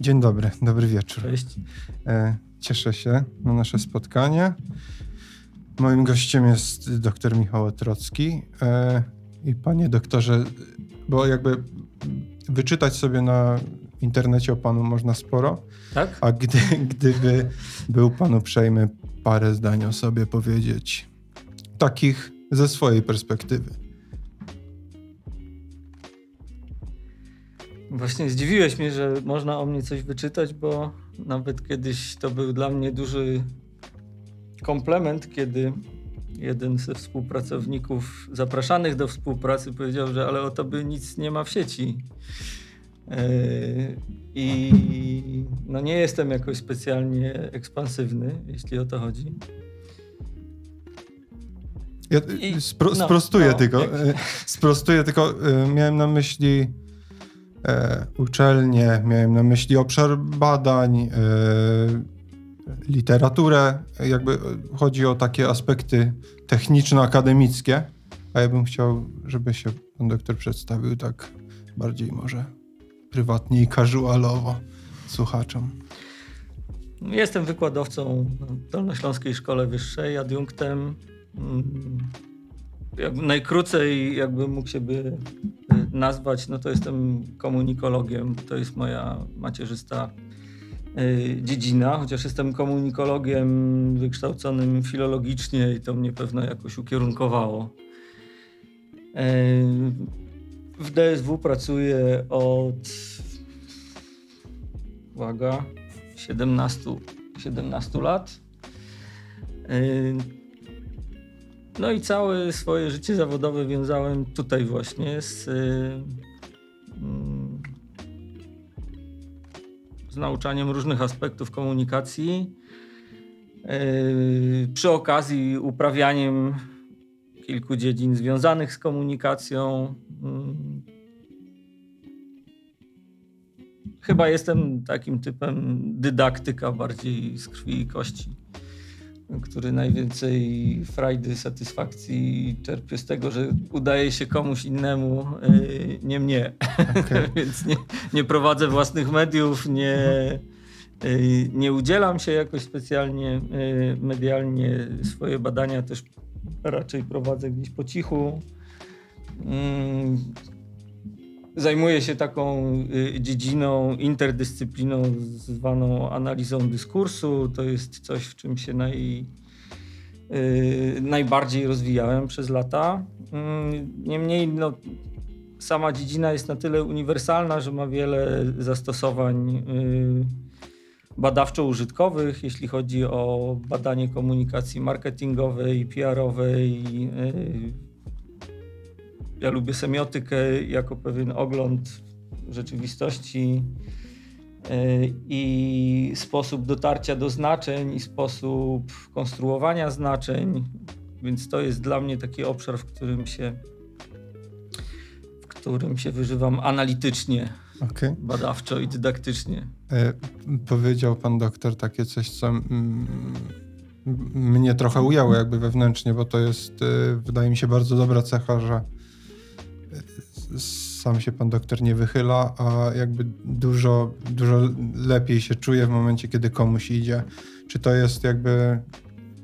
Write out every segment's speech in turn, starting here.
Dzień dobry, dobry wieczór. Cześć. E, cieszę się na nasze spotkanie. Moim gościem jest dr Michał Otrocki. E, I panie doktorze, bo jakby wyczytać sobie na internecie o panu można sporo, Tak? a gdy, gdyby był pan uprzejmy parę zdań o sobie powiedzieć, takich ze swojej perspektywy. Właśnie zdziwiłeś mnie, że można o mnie coś wyczytać, bo nawet kiedyś to był dla mnie duży komplement, kiedy jeden ze współpracowników zapraszanych do współpracy powiedział, że ale o tobie nic nie ma w sieci. Yy, I no nie jestem jakoś specjalnie ekspansywny, jeśli o to chodzi. Ja I- spro, no, sprostuję no, tylko. jak- e, Sprostuję tylko. e, Miałem na myśli e, uczelnię, miałem na myśli obszar badań, e, literaturę. Jakby e, chodzi o takie aspekty techniczno-akademickie. A ja bym chciał, żeby się pan doktor przedstawił tak bardziej może prywatnie i casualowo słuchaczom. Jestem wykładowcą w Dolnośląskiej Szkole Wyższej, adiunktem. Jakby najkrócej, jakbym mógł siebie y, nazwać, no to jestem komunikologiem. To jest moja macierzysta y, dziedzina, chociaż jestem komunikologiem wykształconym filologicznie i to mnie pewno jakoś ukierunkowało. Y, W DSW pracuję od uwaga, 17, 17 lat. No i całe swoje życie zawodowe wiązałem tutaj właśnie z, yy, mm, z nauczaniem różnych aspektów komunikacji. Yy, Przy okazji uprawianiem kilku dziedzin związanych z komunikacją. Mm, Chyba jestem takim typem dydaktyka bardziej z krwi i kości, który najwięcej frajdy, satysfakcji czerpie z tego, że udaje się komuś innemu, yy, nie mnie. Okej. Więc nie, nie prowadzę własnych mediów, nie, yy, nie udzielam się jakoś specjalnie yy, medialnie. Swoje badania też raczej prowadzę gdzieś po cichu. Zajmuję się taką y, dziedziną, interdyscypliną zwaną analizą dyskursu. To jest coś, w czym się naj, y, najbardziej rozwijałem przez lata. Mm, Niemniej no, sama dziedzina jest na tyle uniwersalna, że ma wiele zastosowań y, badawczo-użytkowych, jeśli chodzi o badanie komunikacji marketingowej, PR-owej, ja lubię semiotykę jako pewien ogląd rzeczywistości yy, i sposób dotarcia do znaczeń i sposób konstruowania znaczeń, więc to jest dla mnie taki obszar, w którym się w którym się wyżywam analitycznie, Okej. badawczo i dydaktycznie. E, Powiedział pan doktor takie coś, co mm, mnie trochę ujęło jakby wewnętrznie, bo to jest, e, wydaje mi się, bardzo dobra cecha, że e, sam się pan doktor nie wychyla, a jakby dużo, dużo lepiej się czuje w momencie, kiedy komuś idzie. Czy to jest jakby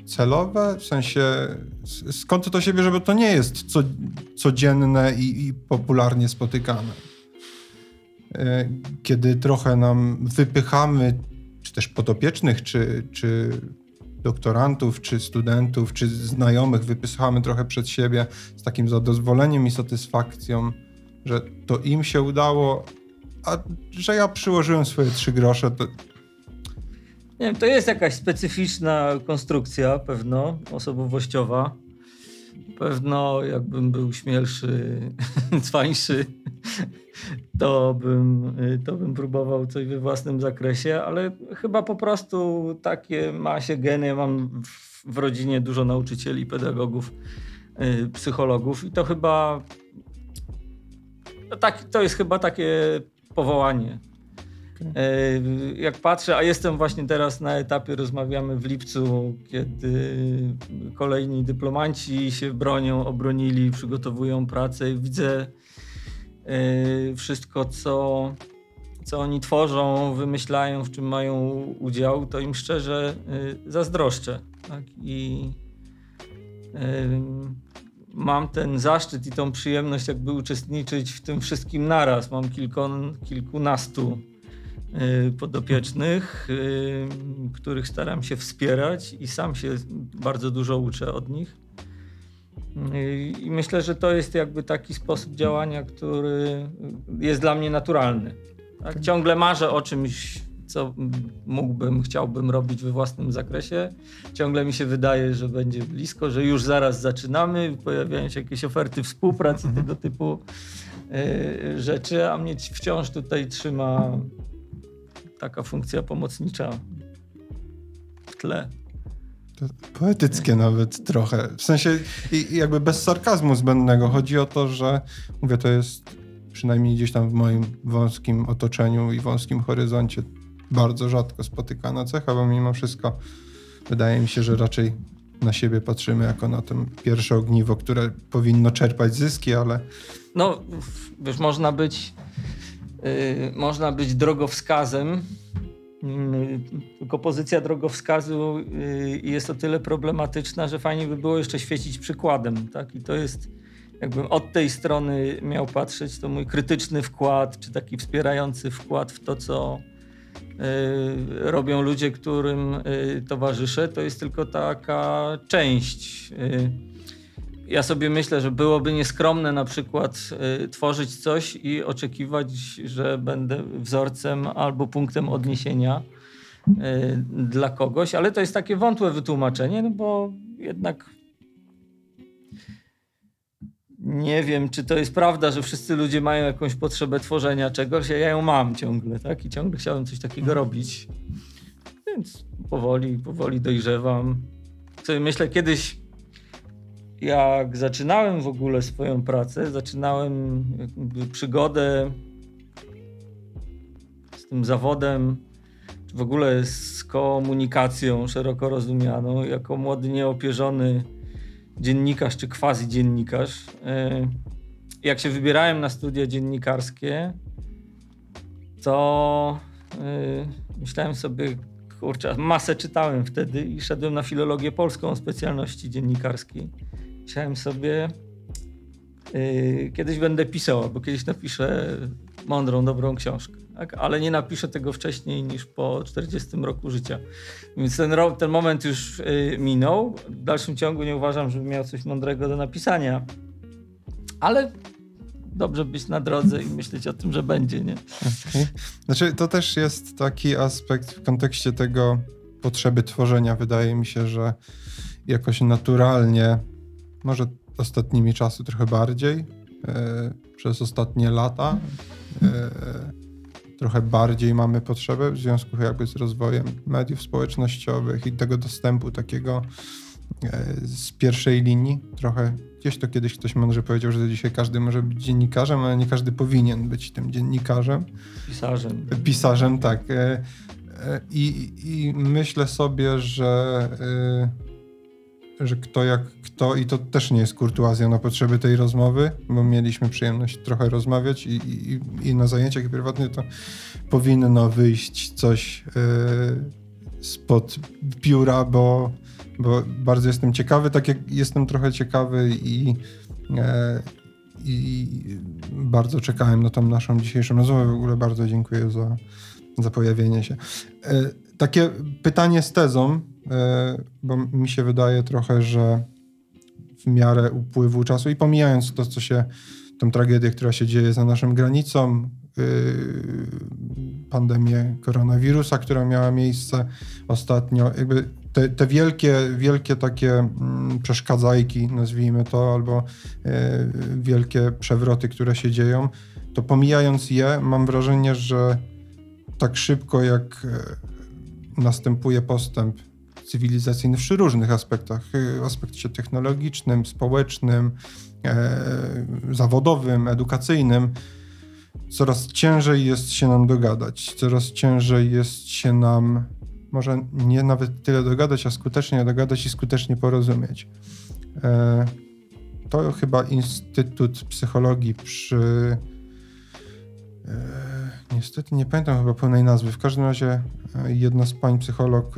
celowe? W sensie, skąd to się bierze, bo to nie jest co, codzienne i, i popularnie spotykane e, kiedy trochę nam wypychamy, czy też podopiecznych, czy, czy doktorantów, czy studentów, czy znajomych, wypychamy trochę przed siebie z takim zadowoleniem i satysfakcją, że to im się udało, a że ja przyłożyłem swoje trzy grosze, to Nie wiem, to jest jakaś specyficzna konstrukcja, pewno, osobowościowa. Pewno jakbym był śmielszy, cwańszy, to bym, to bym próbował coś we własnym zakresie, ale chyba po prostu takie ma się geny. Mam w, w rodzinie dużo nauczycieli, pedagogów, y, psychologów i to chyba to, tak, to jest chyba takie powołanie. E, Jak patrzę, a jestem właśnie teraz na etapie, rozmawiamy w lipcu, kiedy kolejni dyplomanci się bronią, obronili, przygotowują pracę i widzę e, wszystko, co, co oni tworzą, wymyślają, w czym mają udział, to im szczerze y, zazdroszczę. Tak? I mam ten zaszczyt i tą przyjemność jakby uczestniczyć w tym wszystkim naraz. Mam kilkunastu y, podopiecznych, y, których staram się wspierać i sam się bardzo dużo uczę od nich. Y, I myślę, że to jest jakby taki sposób działania, który jest dla mnie naturalny. Tak? Ciągle marzę o czymś, co mógłbym, chciałbym robić we własnym zakresie. Ciągle mi się wydaje, że będzie blisko, że już zaraz zaczynamy, pojawiają się jakieś oferty współpracy, Mhm. tego typu y, rzeczy, a mnie wciąż tutaj trzyma taka funkcja pomocnicza w tle. Poetyckie nawet trochę. W sensie i jakby bez sarkazmu zbędnego. Chodzi o to, że mówię, to jest przynajmniej gdzieś tam w moim wąskim otoczeniu i wąskim horyzoncie bardzo rzadko spotykana cecha, bo mimo wszystko wydaje mi się, że raczej na siebie patrzymy jako na to pierwsze ogniwo, które powinno czerpać zyski, ale No, wiesz, można być, yy, można być drogowskazem, yy, tylko pozycja drogowskazu yy, jest o tyle problematyczna, że fajnie by było jeszcze świecić przykładem, tak? I to jest, jakbym od tej strony miał patrzeć, to mój krytyczny wkład, czy taki wspierający wkład w to, co robią ludzie, którym yy, towarzyszę, to jest tylko taka część. Yy, ja sobie myślę, że byłoby nieskromne na przykład y, tworzyć coś i oczekiwać, że będę wzorcem albo punktem odniesienia y, dla kogoś, ale to jest takie wątłe wytłumaczenie, no bo jednak nie wiem, czy to jest prawda, że wszyscy ludzie mają jakąś potrzebę tworzenia czegoś, a ja ją mam ciągle, tak? I ciągle chciałem coś takiego robić. Więc powoli, powoli dojrzewam. Sobie myślę, kiedyś jak zaczynałem w ogóle swoją pracę, zaczynałem przygodę z tym zawodem, czy w ogóle z komunikacją szeroko rozumianą, jako młody, nieopierzony dziennikarz czy quasi dziennikarz. e, Jak się wybierałem na studia dziennikarskie, to e, myślałem sobie, kurczę, masę czytałem wtedy i szedłem na filologię polską o specjalności dziennikarskiej. Myślałem sobie, yy, kiedyś będę pisał, albo kiedyś napiszę mądrą, dobrą książkę. Tak? Ale nie napiszę tego wcześniej niż po 40 roku życia. Więc ten, ten moment już yy, minął. W dalszym ciągu nie uważam, żebym miał coś mądrego do napisania. Ale dobrze być na drodze i myśleć o tym, że będzie, nie? Okej. Znaczy, to też jest taki aspekt w kontekście tego potrzeby tworzenia. Wydaje mi się, że jakoś naturalnie, może ostatnimi czasy trochę bardziej, e, przez ostatnie lata, trochę bardziej mamy potrzebę w związku jakby z rozwojem mediów społecznościowych i tego dostępu takiego e, z pierwszej linii. Trochę gdzieś to kiedyś ktoś mądrze powiedział, że dzisiaj każdy może być dziennikarzem, ale nie każdy powinien być tym dziennikarzem. Pisarzem. Pisarzem, tak. E, e, I, I myślę sobie, że, e, że kto jak kto, i to też nie jest kurtuazja na potrzeby tej rozmowy, bo mieliśmy przyjemność trochę rozmawiać i, i, i na zajęciach i prywatnie to powinno wyjść coś e, spod biura, bo, bo bardzo jestem ciekawy, tak jak jestem trochę ciekawy i, e, i bardzo czekałem na tą naszą dzisiejszą rozmowę. W ogóle bardzo dziękuję za, za pojawienie się. E, takie pytanie z tezą, bo mi się wydaje trochę, że w miarę upływu czasu i pomijając to, co się, tą tragedię, która się dzieje za naszą granicą, yy, pandemię koronawirusa, która miała miejsce ostatnio, jakby te, te wielkie, wielkie takie przeszkadzajki, nazwijmy to, albo yy, wielkie przewroty, które się dzieją, to pomijając je, mam wrażenie, że tak szybko jak e, następuje postęp cywilizacyjny przy różnych aspektach, y, aspekcie technologicznym, społecznym, e, zawodowym, edukacyjnym, coraz ciężej jest się nam dogadać, coraz ciężej jest się nam może nie nawet tyle dogadać, a skutecznie dogadać i skutecznie porozumieć. E, to chyba Instytut Psychologii przy e, Niestety nie pamiętam chyba pełnej nazwy. W każdym razie jedna z pań psycholog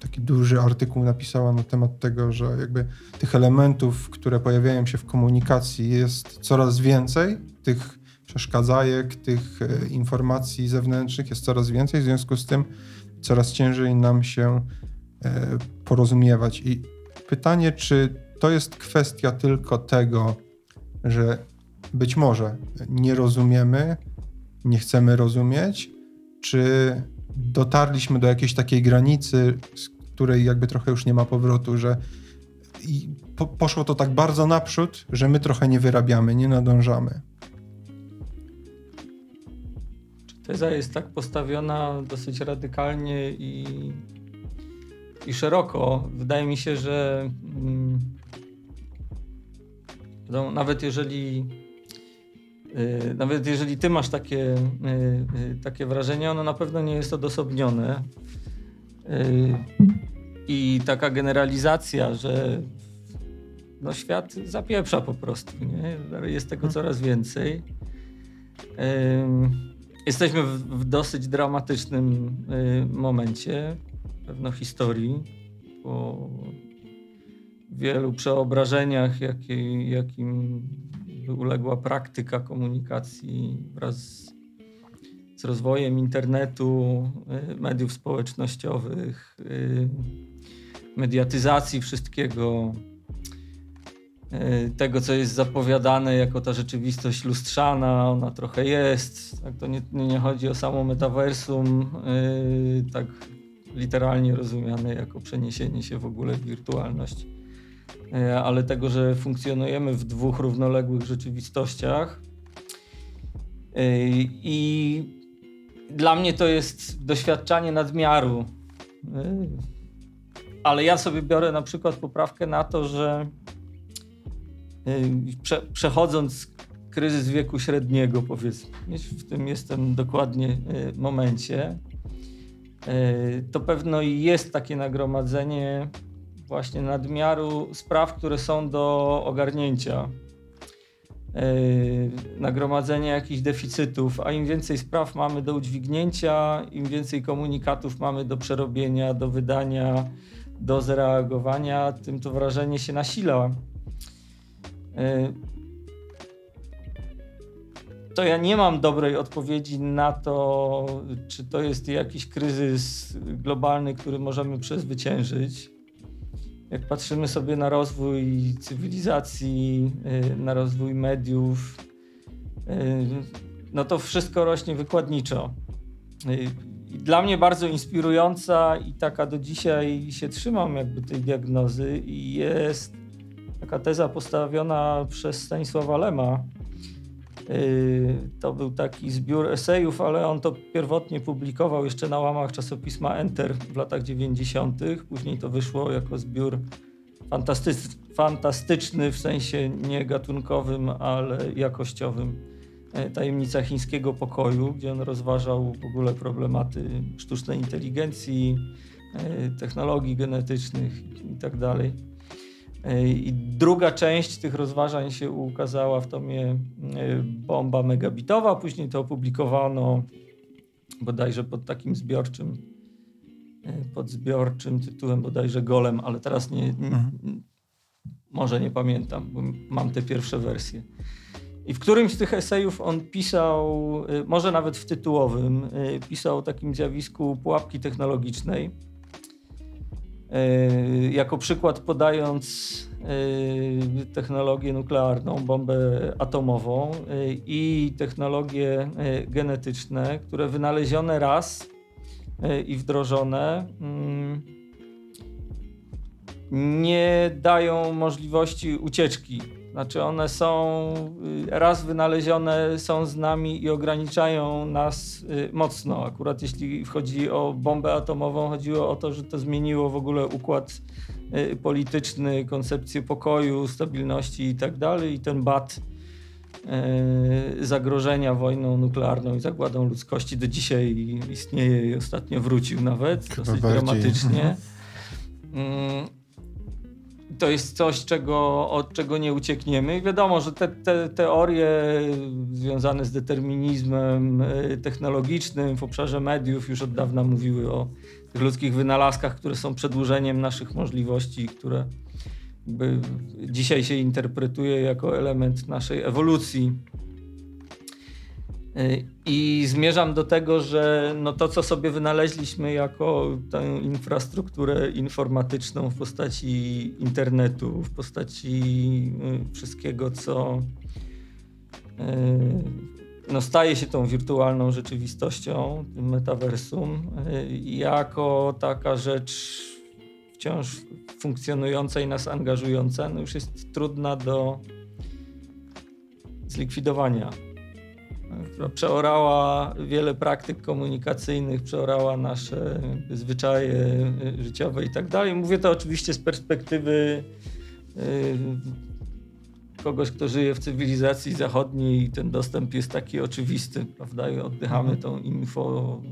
taki duży artykuł napisała na temat tego, że jakby tych elementów, które pojawiają się w komunikacji jest coraz więcej, tych przeszkadzajek, tych e, informacji zewnętrznych jest coraz więcej, w związku z tym coraz ciężej nam się porozumiewać. I pytanie, czy to jest kwestia tylko tego, że być może nie rozumiemy, nie chcemy rozumieć, czy dotarliśmy do jakiejś takiej granicy, z której jakby trochę już nie ma powrotu, że po, poszło to tak bardzo naprzód, że my trochę nie wyrabiamy, nie nadążamy. Teza jest tak postawiona dosyć radykalnie i, i szeroko. Wydaje mi się, że mm, nawet jeżeli nawet jeżeli ty masz takie, y, y, takie wrażenie, ono na pewno nie jest odosobnione. I taka generalizacja, że no świat zapieprza po prostu, nie? Jest tego mhm. coraz więcej. Jesteśmy w, dosyć dramatycznym momencie, pewno historii, po wielu przeobrażeniach, jakie, uległa praktyka komunikacji wraz z rozwojem internetu, y, mediów społecznościowych, y, mediatyzacji wszystkiego, y, tego, co jest zapowiadane jako ta rzeczywistość lustrzana, ona trochę jest. Tak, to nie, nie chodzi o samo metaversum, tak literalnie rozumiane jako przeniesienie się w ogóle w wirtualność ale tego, że funkcjonujemy w dwóch równoległych rzeczywistościach. E, I dla mnie to jest doświadczanie nadmiaru. E, ale ja sobie biorę na przykład poprawkę na to, że prze, przechodząc kryzys wieku średniego, powiedzmy, w tym jestem dokładnie momencie, to pewno jest takie nagromadzenie właśnie nadmiaru spraw, które są do ogarnięcia. Yy, nagromadzenie jakichś deficytów, a im więcej spraw mamy do udźwignięcia, im więcej komunikatów mamy do przerobienia, do wydania, do zareagowania, tym to wrażenie się nasila. Yy, to ja nie mam dobrej odpowiedzi na to, czy to jest jakiś kryzys globalny, który możemy przezwyciężyć jak patrzymy sobie na rozwój cywilizacji, y, na rozwój mediów, y, no to wszystko rośnie wykładniczo. Y, dla mnie bardzo inspirująca i taka do dzisiaj się trzymam jakby tej diagnozy jest taka teza postawiona przez Stanisława Lema, to był taki zbiór esejów, ale on to pierwotnie publikował jeszcze na łamach czasopisma Enter w latach 90. Później to wyszło jako zbiór fantastyczny w sensie nie gatunkowym, ale jakościowym. Yy, Tajemnica chińskiego pokoju, gdzie on rozważał w ogóle problematy sztucznej inteligencji, yy, technologii genetycznych itd. Tak i druga część tych rozważań się ukazała w tomie e, Bomba megabitowa. Później to opublikowano bodajże pod takim zbiorczym, e, pod zbiorczym tytułem bodajże Golem, ale teraz nie, mhm. może nie pamiętam, bo mam te pierwsze wersje. I w którymś z tych esejów on pisał, e, może nawet w tytułowym, pisał o takim zjawisku pułapki technologicznej E, jako przykład podając e, technologię nuklearną, bombę atomową e, i technologie genetyczne, które wynalezione raz i wdrożone mm, nie dają możliwości ucieczki znaczy one są y, raz wynalezione, są z nami i ograniczają nas y, mocno. Akurat jeśli chodzi o bombę atomową, chodziło o to, że to zmieniło w ogóle układ y, polityczny, koncepcję pokoju, stabilności i tak dalej. I ten bat zagrożenia wojną nuklearną i zagładą ludzkości do dzisiaj istnieje i ostatnio wrócił nawet, Chyba dosyć bardziej. dramatycznie. To jest coś, czego, od czego nie uciekniemy. I wiadomo, że te, te teorie związane z determinizmem y, technologicznym w obszarze mediów już od dawna mówiły o tych ludzkich wynalazkach, które są przedłużeniem naszych możliwości, które dzisiaj się interpretuje jako element naszej ewolucji. Y, I zmierzam do tego, że no to, co sobie wynaleźliśmy jako tę infrastrukturę informatyczną w postaci internetu, w postaci y, wszystkiego, co y, no staje się tą wirtualną rzeczywistością, tym metaversum, jako taka rzecz wciąż funkcjonująca i nas angażująca, no już jest trudna do zlikwidowania która przeorała wiele praktyk komunikacyjnych, przeorała nasze zwyczaje życiowe i tak dalej. Mówię to oczywiście z perspektywy y, kogoś, kto żyje w cywilizacji zachodniej i ten dostęp jest taki oczywisty, prawda? I oddychamy tą info,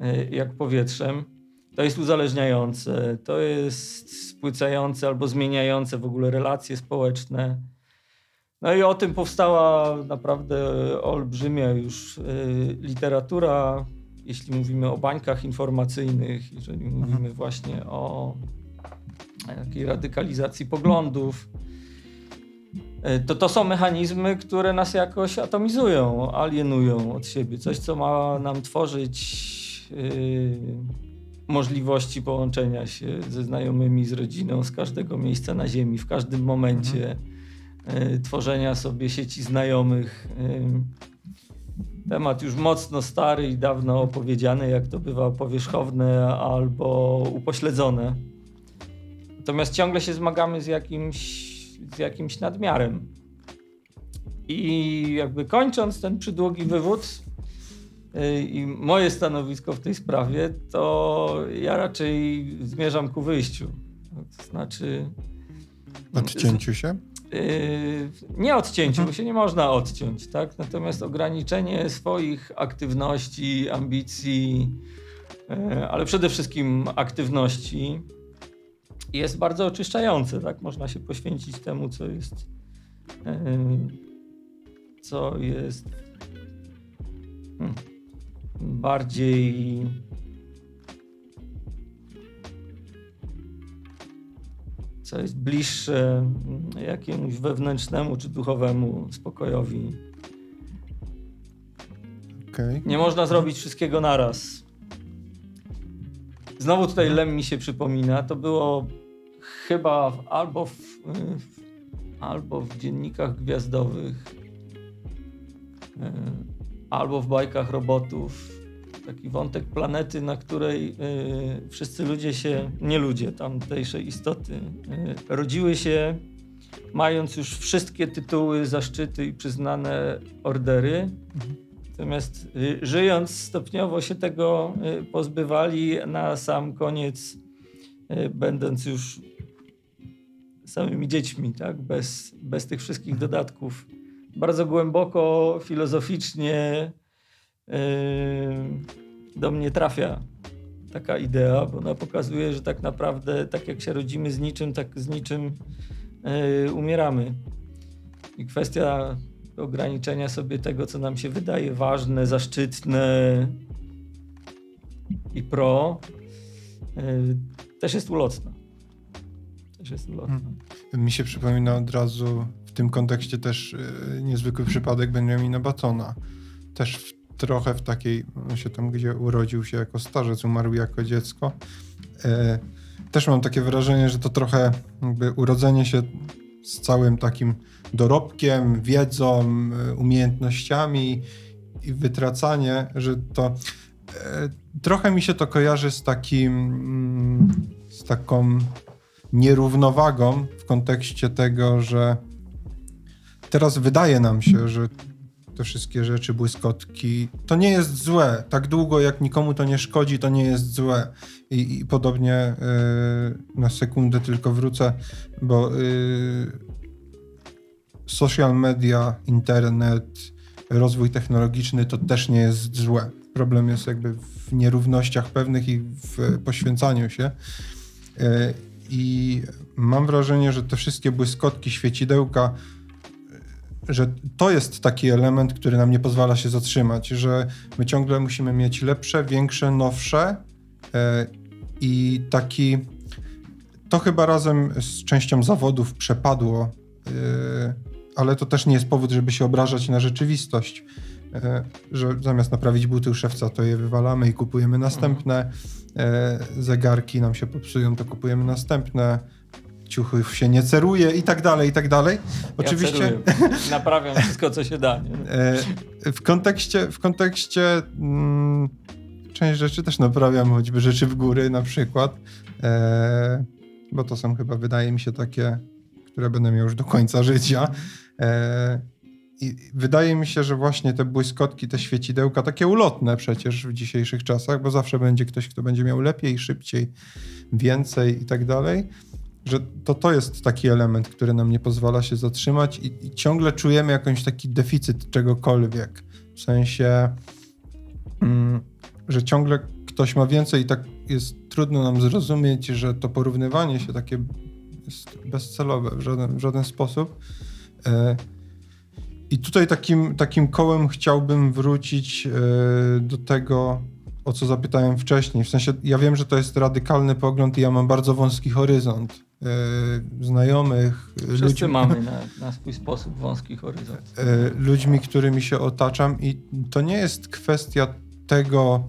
y, jak powietrzem. To jest uzależniające, to jest spłycające albo zmieniające w ogóle relacje społeczne no i o tym powstała naprawdę olbrzymia już y, literatura, jeśli mówimy o bańkach informacyjnych, jeżeli mhm. mówimy właśnie o takiej radykalizacji poglądów, y, to to są mechanizmy, które nas jakoś atomizują, alienują od siebie. Coś, co ma nam tworzyć yy, możliwości połączenia się ze znajomymi, z rodziną, z każdego miejsca na ziemi, w każdym momencie. Mhm E, tworzenia sobie sieci znajomych. E, temat już mocno stary i dawno opowiedziany, jak to bywa powierzchowne albo upośledzone. Natomiast ciągle się zmagamy z jakimś, z jakimś nadmiarem. I jakby kończąc ten przydługi wywód e, i moje stanowisko w tej sprawie, to ja raczej zmierzam ku wyjściu. To znaczy. Odcięciu się? Yy, nie odcięciu, bo się nie można odciąć, tak? Natomiast ograniczenie swoich aktywności, ambicji, yy, ale przede wszystkim aktywności jest bardzo oczyszczające, tak? Można się poświęcić temu, co jest yy, co jest hmm, bardziej co jest bliższe mm, jakiemuś wewnętrznemu czy duchowemu spokojowi. Okay. Nie można zrobić wszystkiego naraz. Znowu tutaj Lem mi się przypomina. To było chyba w, albo, w, w, albo w dziennikach gwiazdowych, e, albo w bajkach robotów taki wątek planety, na której y, wszyscy ludzie się, nie ludzie, tamtejsze istoty, y, rodziły się mając już wszystkie tytuły, zaszczyty i przyznane ordery. Natomiast y, żyjąc stopniowo się tego pozbywali, na sam koniec będąc już samymi dziećmi, tak? bez, bez tych wszystkich dodatków. Bardzo głęboko, filozoficznie, do mnie trafia taka idea, bo ona pokazuje, że tak naprawdę tak jak się rodzimy z niczym, tak z niczym yy, umieramy. I kwestia ograniczenia sobie tego, co nam się wydaje ważne, zaszczytne i pro, yy, też jest ulotna. Też jest ulotna. Hmm. Mi się przypomina od razu w tym kontekście też yy, niezwykły przypadek Benjamina Batona. Też w trochę w takiej, on się tam gdzie urodził się jako starzec, umarł jako dziecko. E, też mam takie wrażenie, że to trochę jakby urodzenie się z całym takim dorobkiem, wiedzą, e, umiejętnościami i wytracanie, że to e, trochę mi się to kojarzy z takim, mm, z taką nierównowagą w kontekście tego, że teraz wydaje nam się, że te wszystkie rzeczy, błyskotki. To nie jest złe. Tak długo jak nikomu to nie szkodzi, to nie jest złe. I, i podobnie yy, na sekundę tylko wrócę, bo yy, social media, internet, rozwój technologiczny to też nie jest złe. Problem jest jakby w nierównościach pewnych i w poświęcaniu się. E, I mam wrażenie, że te wszystkie błyskotki, świecidełka, że to jest taki element, który nam nie pozwala się zatrzymać, że my ciągle musimy mieć lepsze, większe, nowsze e, i taki. To chyba razem z częścią zawodów przepadło, ale to też nie jest powód, żeby się obrażać na rzeczywistość. Że zamiast naprawić buty u szewca, to je wywalamy i kupujemy następne. E, zegarki nam się popsują, to kupujemy następne, ciuchy się nie ceruje i tak dalej, i tak dalej. Oczywiście. Ja Naprawiam wszystko, co się da. Nie? E, w kontekście, w kontekście mm, część rzeczy też naprawiam, choćby rzeczy w góry na przykład, e, bo to są chyba, wydaje mi się, takie, które będę miał już do końca życia. E, i wydaje mi się, że właśnie te błyskotki, te świecidełka, takie ulotne przecież w dzisiejszych czasach, bo zawsze będzie ktoś, kto będzie miał lepiej, szybciej, więcej i tak dalej, że to to jest taki element, który nam nie pozwala się zatrzymać i, i ciągle czujemy jakąś taki deficyt czegokolwiek. W sensie, mm, że ciągle ktoś ma więcej i tak jest trudno nam zrozumieć, że to porównywanie się takie jest bezcelowe w żaden, w żaden sposób. E, i tutaj takim, takim kołem chciałbym wrócić e, do tego, o co zapytałem wcześniej. W sensie, ja wiem, że to jest radykalny pogląd i ja mam bardzo wąski horyzont znajomych. Wszyscy ludźmi, mamy na, na swój sposób wąski horyzont. E, ludźmi, którymi się otaczam i to nie jest kwestia tego,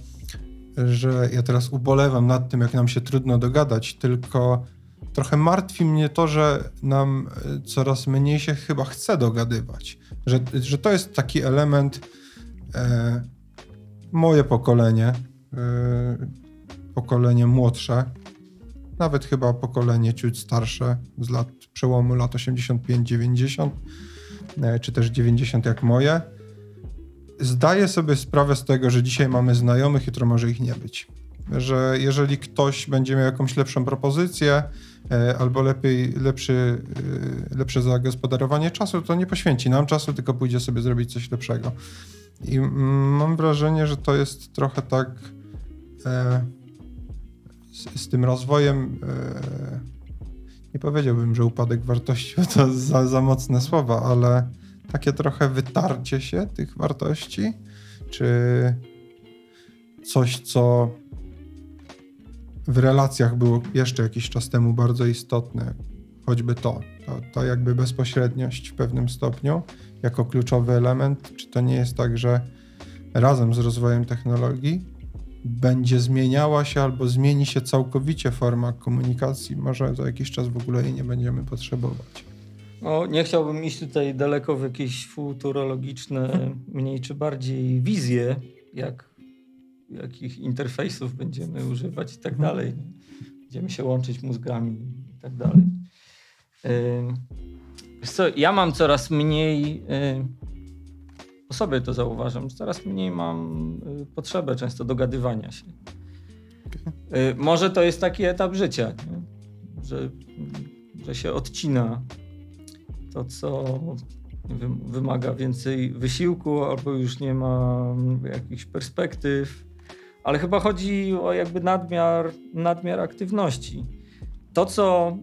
że ja teraz ubolewam nad tym, jak nam się trudno dogadać, tylko trochę martwi mnie to, że nam coraz mniej się chyba chce dogadywać. Że, że to jest taki element, e, moje pokolenie, e, pokolenie młodsze, nawet chyba pokolenie ciut starsze z lat przełomu lat 85-90, e, czy też 90 jak moje, zdaje sobie sprawę z tego, że dzisiaj mamy znajomych, jutro może ich nie być. Że jeżeli ktoś będzie miał jakąś lepszą propozycję, E, albo lepiej, lepszy, e, lepsze zagospodarowanie czasu, to nie poświęci nam czasu, tylko pójdzie sobie zrobić coś lepszego. I mam wrażenie, że to jest trochę tak z, z, tym rozwojem. E, nie powiedziałbym, że upadek wartości to za, za mocne słowa, ale takie trochę wytarcie się tych wartości, czy coś, co w relacjach było jeszcze jakiś czas temu bardzo istotne, choćby to, to, to jakby bezpośredniość w pewnym stopniu jako kluczowy element. Czy to nie jest tak, że razem z rozwojem technologii będzie zmieniała się albo zmieni się całkowicie forma komunikacji? Może za jakiś czas w ogóle jej nie będziemy potrzebować. No, nie chciałbym iść tutaj daleko w jakieś futurologiczne, mniej czy bardziej wizje, jak jakich interfejsów będziemy używać i tak mhm. dalej. Będziemy się łączyć mózgami i tak dalej. Co, ja mam coraz mniej, po sobie to zauważam, coraz mniej mam y, potrzebę często dogadywania się. Okay. Może to jest taki etap życia, nie? Że, że się odcina to, co wymaga więcej wysiłku, albo już nie ma jakichś perspektyw ale chyba chodzi o jakby nadmiar, nadmiar aktywności. To, co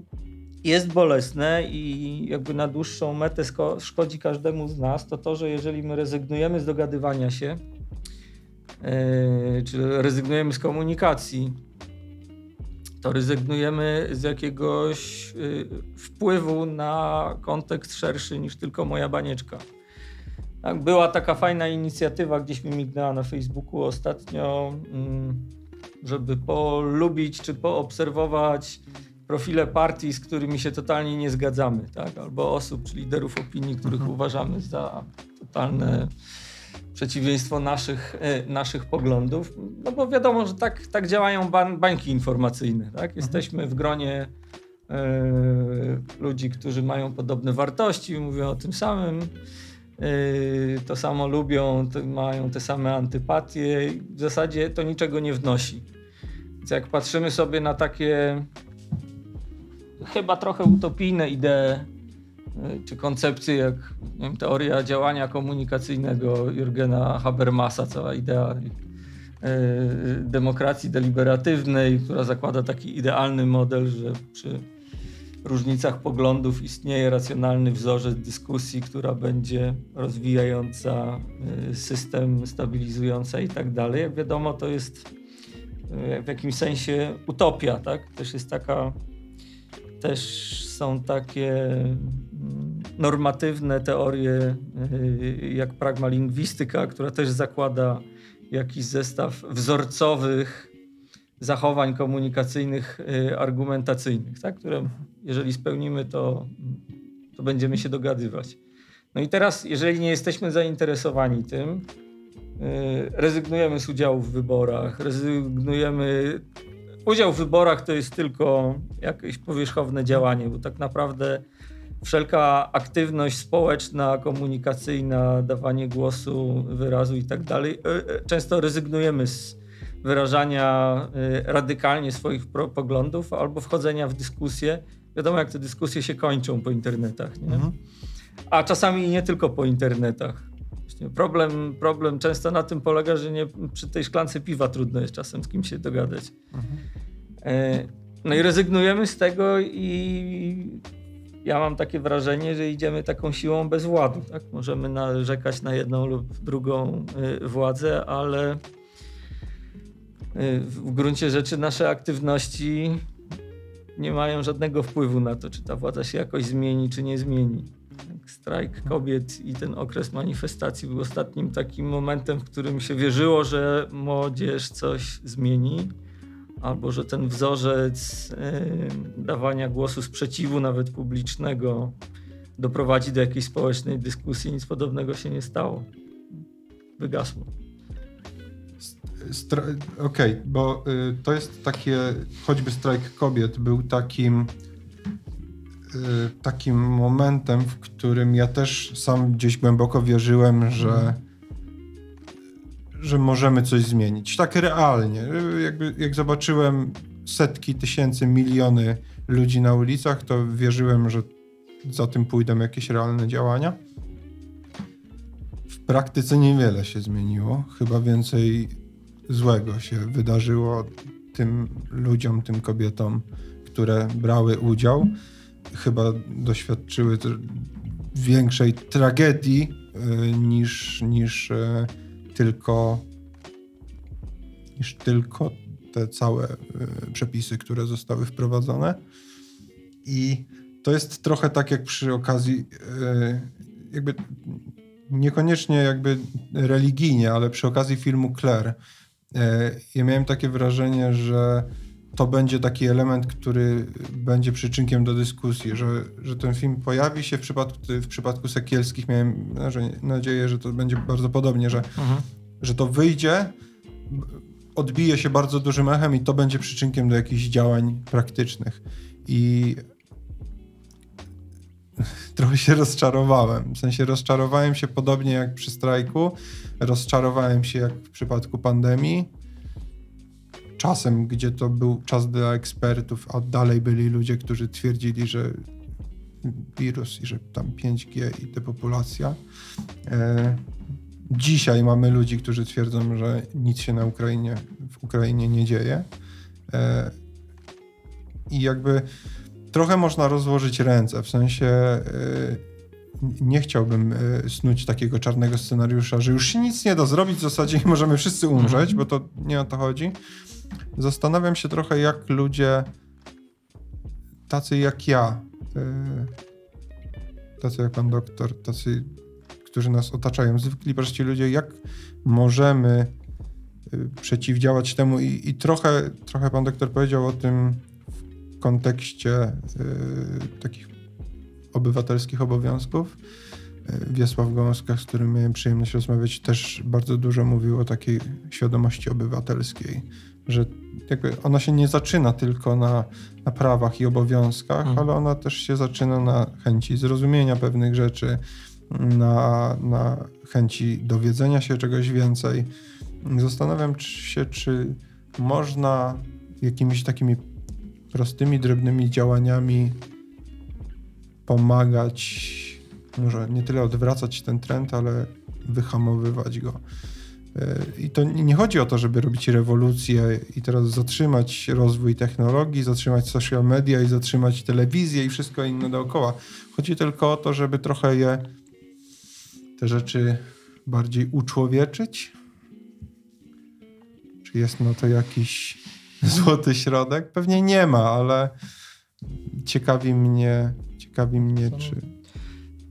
jest bolesne i jakby na dłuższą metę szkodzi każdemu z nas, to to, że jeżeli my rezygnujemy z dogadywania się, yy, czy rezygnujemy z komunikacji, to rezygnujemy z jakiegoś yy, wpływu na kontekst szerszy niż tylko moja banieczka. Tak, była taka fajna inicjatywa, gdzieś mi mignęła na Facebooku ostatnio, mm, żeby polubić czy poobserwować profile partii, z którymi się totalnie nie zgadzamy, tak? albo osób czy liderów opinii, których mhm. uważamy za totalne przeciwieństwo naszych, e, naszych poglądów. No bo wiadomo, że tak, tak działają bań, bańki informacyjne. Tak? Mhm. Jesteśmy w gronie e, ludzi, którzy mają podobne wartości, mówią o tym samym. Yy, to samo lubią, mają te same antypatie. W zasadzie to niczego nie wnosi. Więc jak patrzymy sobie na takie chyba trochę utopijne idee yy, czy koncepcje, jak wiem, teoria działania komunikacyjnego Jurgena Habermasa, cała idea demokracji deliberatywnej, która zakłada taki idealny model, że przy różnicach poglądów istnieje racjonalny wzorzec dyskusji, która będzie rozwijająca y, system, stabilizująca i tak dalej. Jak wiadomo, to jest y, w jakimś sensie utopia, tak? Też jest taka, też są takie mm, normatywne teorie y, jak pragmalingwistyka, która też zakłada jakiś zestaw wzorcowych zachowań komunikacyjnych, y, argumentacyjnych, tak? które jeżeli spełnimy, to, to będziemy się dogadywać. No i teraz, jeżeli nie jesteśmy zainteresowani tym, y, rezygnujemy z udziału w wyborach, rezygnujemy. Udział w wyborach to jest tylko jakieś powierzchowne działanie, bo tak naprawdę wszelka aktywność społeczna, komunikacyjna, dawanie głosu, wyrazu i tak dalej, y, często rezygnujemy z wyrażania y, radykalnie swoich poglądów albo wchodzenia w dyskusję. Wiadomo, jak te dyskusje się kończą po internetach. Nie? Mhm. A czasami nie tylko po internetach. Problem, problem często na tym polega, że nie, przy tej szklance piwa trudno jest czasem z kim się dogadać. E, no i rezygnujemy z tego i ja mam takie wrażenie, że idziemy taką siłą bez władu. Tak? Możemy narzekać na jedną lub drugą y, władzę, ale Y, w gruncie rzeczy nasze aktywności nie mają żadnego wpływu na to, czy ta władza się jakoś zmieni, czy nie zmieni. Strajk kobiet i ten okres manifestacji był ostatnim takim momentem, w którym się wierzyło, że młodzież coś zmieni, albo że ten wzorzec yy, dawania głosu sprzeciwu, nawet publicznego, doprowadzi do jakiejś społecznej dyskusji. Nic podobnego się nie stało. Wygasło. Okej, okay, bo y, to jest takie, choćby strajk kobiet był takim takim momentem, w którym ja też sam gdzieś głęboko wierzyłem, że że możemy coś zmienić. Tak realnie. Jakby, jak zobaczyłem setki, tysięcy, miliony ludzi na ulicach, to wierzyłem, że za tym pójdą jakieś realne działania. W praktyce niewiele się zmieniło. Chyba więcej złego się wydarzyło tym ludziom, tym kobietom, które brały udział. Chyba doświadczyły większej tragedii y, niż, niż y, tylko niż tylko te całe y, przepisy, które zostały wprowadzone. I to jest trochę tak jak przy okazji jakby niekoniecznie jakby religijnie, ale przy okazji filmu Claire E, ja miałem takie wrażenie, że to będzie taki element, który będzie przyczynkiem do dyskusji, że, że ten film pojawi się w przypadku, w przypadku Sekielskich. Miałem nadzieję, że to będzie bardzo podobnie, że, mhm. że to wyjdzie, odbije się bardzo dużym echem i to będzie przyczynkiem do jakichś działań praktycznych. I trochę się rozczarowałem. W sensie rozczarowałem się podobnie jak przy strajku, rozczarowałem się jak w przypadku pandemii. Czasem, gdzie to był czas dla ekspertów, a dalej byli ludzie, którzy twierdzili, że wirus i że tam 5G i depopulacja. E, dzisiaj mamy ludzi, którzy twierdzą, że nic się na Ukrainie, w Ukrainie nie dzieje. E, I jakby trochę można rozłożyć ręce, w sensie yy, nie chciałbym yy, snuć takiego czarnego scenariusza, że już się nic nie da zrobić w zasadzie możemy wszyscy umrzeć, bo to nie o to chodzi. Zastanawiam się trochę, jak ludzie tacy jak ja, tacy jak pan doktor, tacy, którzy nas otaczają, zwykli prości ludzie, jak możemy przeciwdziałać temu i, i trochę, trochę pan doktor powiedział o tym kontekście y, takich obywatelskich obowiązków. Y, Wiesław Gąska, z którym miałem przyjemność rozmawiać, też bardzo dużo mówił o takiej świadomości obywatelskiej, że jakby ona się nie zaczyna tylko na, na prawach i obowiązkach, mm. ale ona też się zaczyna na chęci zrozumienia pewnych rzeczy, na, na chęci dowiedzenia się czegoś więcej. Zastanawiam się, czy można jakimiś takimi prostymi, drobnymi działaniami pomagać, może nie tyle odwracać ten trend, ale wyhamowywać go. I to nie chodzi o to, żeby robić rewolucję i teraz zatrzymać rozwój technologii, zatrzymać social media i zatrzymać telewizję i wszystko inne dookoła. Chodzi tylko o to, żeby trochę je, te rzeczy bardziej uczłowieczyć. Czy jest na to jakiś złoty środek? Pewnie nie ma, ale ciekawi mnie, ciekawi mnie, czy.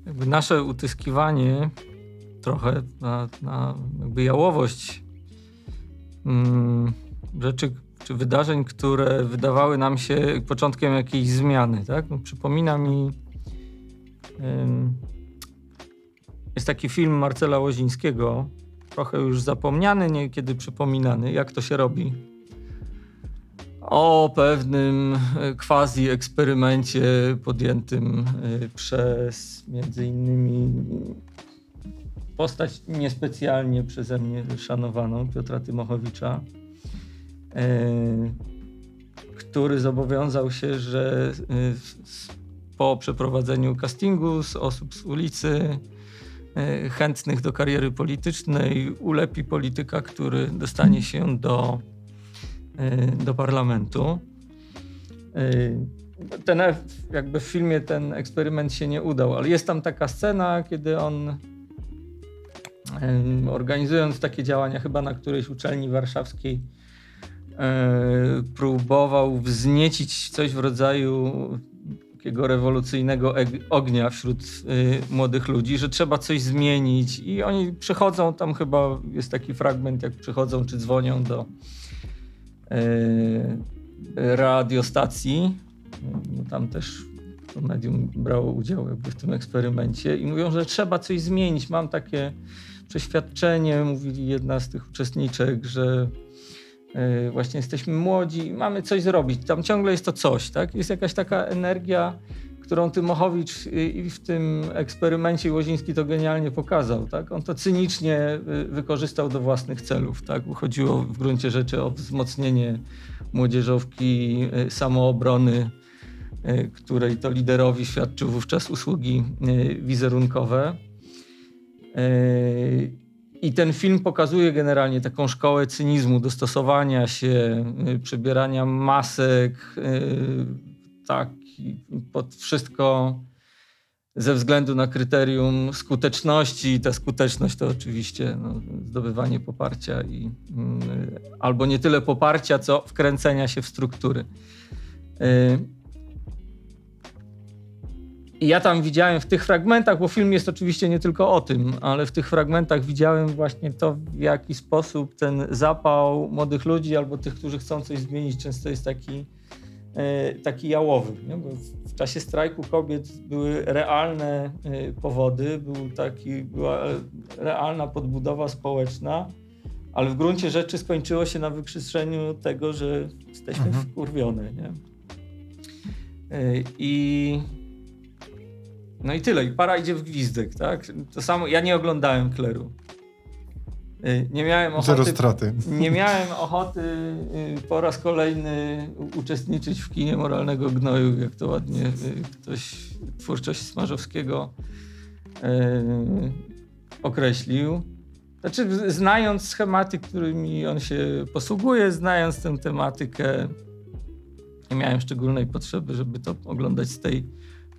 Jakby nasze utyskiwanie trochę na, na jakby jałowość mm, rzeczy czy wydarzeń, które wydawały nam się początkiem jakiejś zmiany. Tak? No, przypomina mi. Ym, jest taki film Marcela Łozińskiego, trochę już zapomniany, niekiedy przypominany, jak to się robi. O pewnym quasi eksperymencie podjętym y, przez między innymi postać niespecjalnie przeze mnie szanowaną, Piotra Tymochowicza, y, który zobowiązał się, że y, po przeprowadzeniu castingu z osób z ulicy E, chętnych do kariery politycznej, ulepi polityka, który dostanie się do, e, do parlamentu. E, ten, jakby w filmie ten eksperyment się nie udał, ale jest tam taka scena, kiedy on organizując takie działania, chyba na którejś uczelni warszawskiej, próbował wzniecić coś w rodzaju takiego rewolucyjnego ognia wśród y, młodych ludzi, że trzeba coś zmienić i oni przychodzą, tam chyba jest taki fragment, jak przychodzą czy dzwonią do y, radiostacji, no tam też to medium brało udział jakby w tym eksperymencie i mówią, że trzeba coś zmienić. Mam takie przeświadczenie, mówili jedna z tych uczestniczek, że E, właśnie jesteśmy młodzi, mamy coś zrobić. Tam ciągle jest to coś, tak? Jest jakaś taka energia, którą Tymochowicz w tym eksperymencie Łoziński to genialnie pokazał. Tak? On to cynicznie y, wykorzystał do własnych celów. Tak? Chodziło w gruncie rzeczy o wzmocnienie młodzieżowki y, samoobrony, której to liderowi świadczył wówczas usługi wizerunkowe. I ten film pokazuje generalnie taką szkołę cynizmu, dostosowania się, y, przebierania masek, y, tak, pod wszystko ze względu na kryterium skuteczności. I ta skuteczność to oczywiście no, zdobywanie poparcia i albo nie tyle poparcia, co wkręcenia się w struktury. I ja tam widziałem w tych fragmentach, bo film jest oczywiście nie tylko o tym, ale w tych fragmentach widziałem właśnie to, w jaki sposób ten zapał młodych ludzi albo tych, którzy chcą coś zmienić, często jest taki, e, taki jałowy. Nie? Bo w czasie strajku kobiet były realne e, powody, był taki, była realna podbudowa społeczna, ale w gruncie rzeczy skończyło się na wykrzyczeniu tego, że jesteśmy mhm. wkurwione. Nie? E, I no i tyle. I para idzie w gwizdek, tak? To samo, ja nie oglądałem Kleru. Y, nie miałem ochoty. Zero straty. Nie miałem ochoty y, po raz kolejny uczestniczyć w kinie moralnego gnoju, jak to ładnie y, ktoś twórczość Smarzowskiego określił. Znaczy, znając schematy, którymi on się posługuje, znając tę tematykę, nie miałem szczególnej potrzeby, żeby to oglądać z tej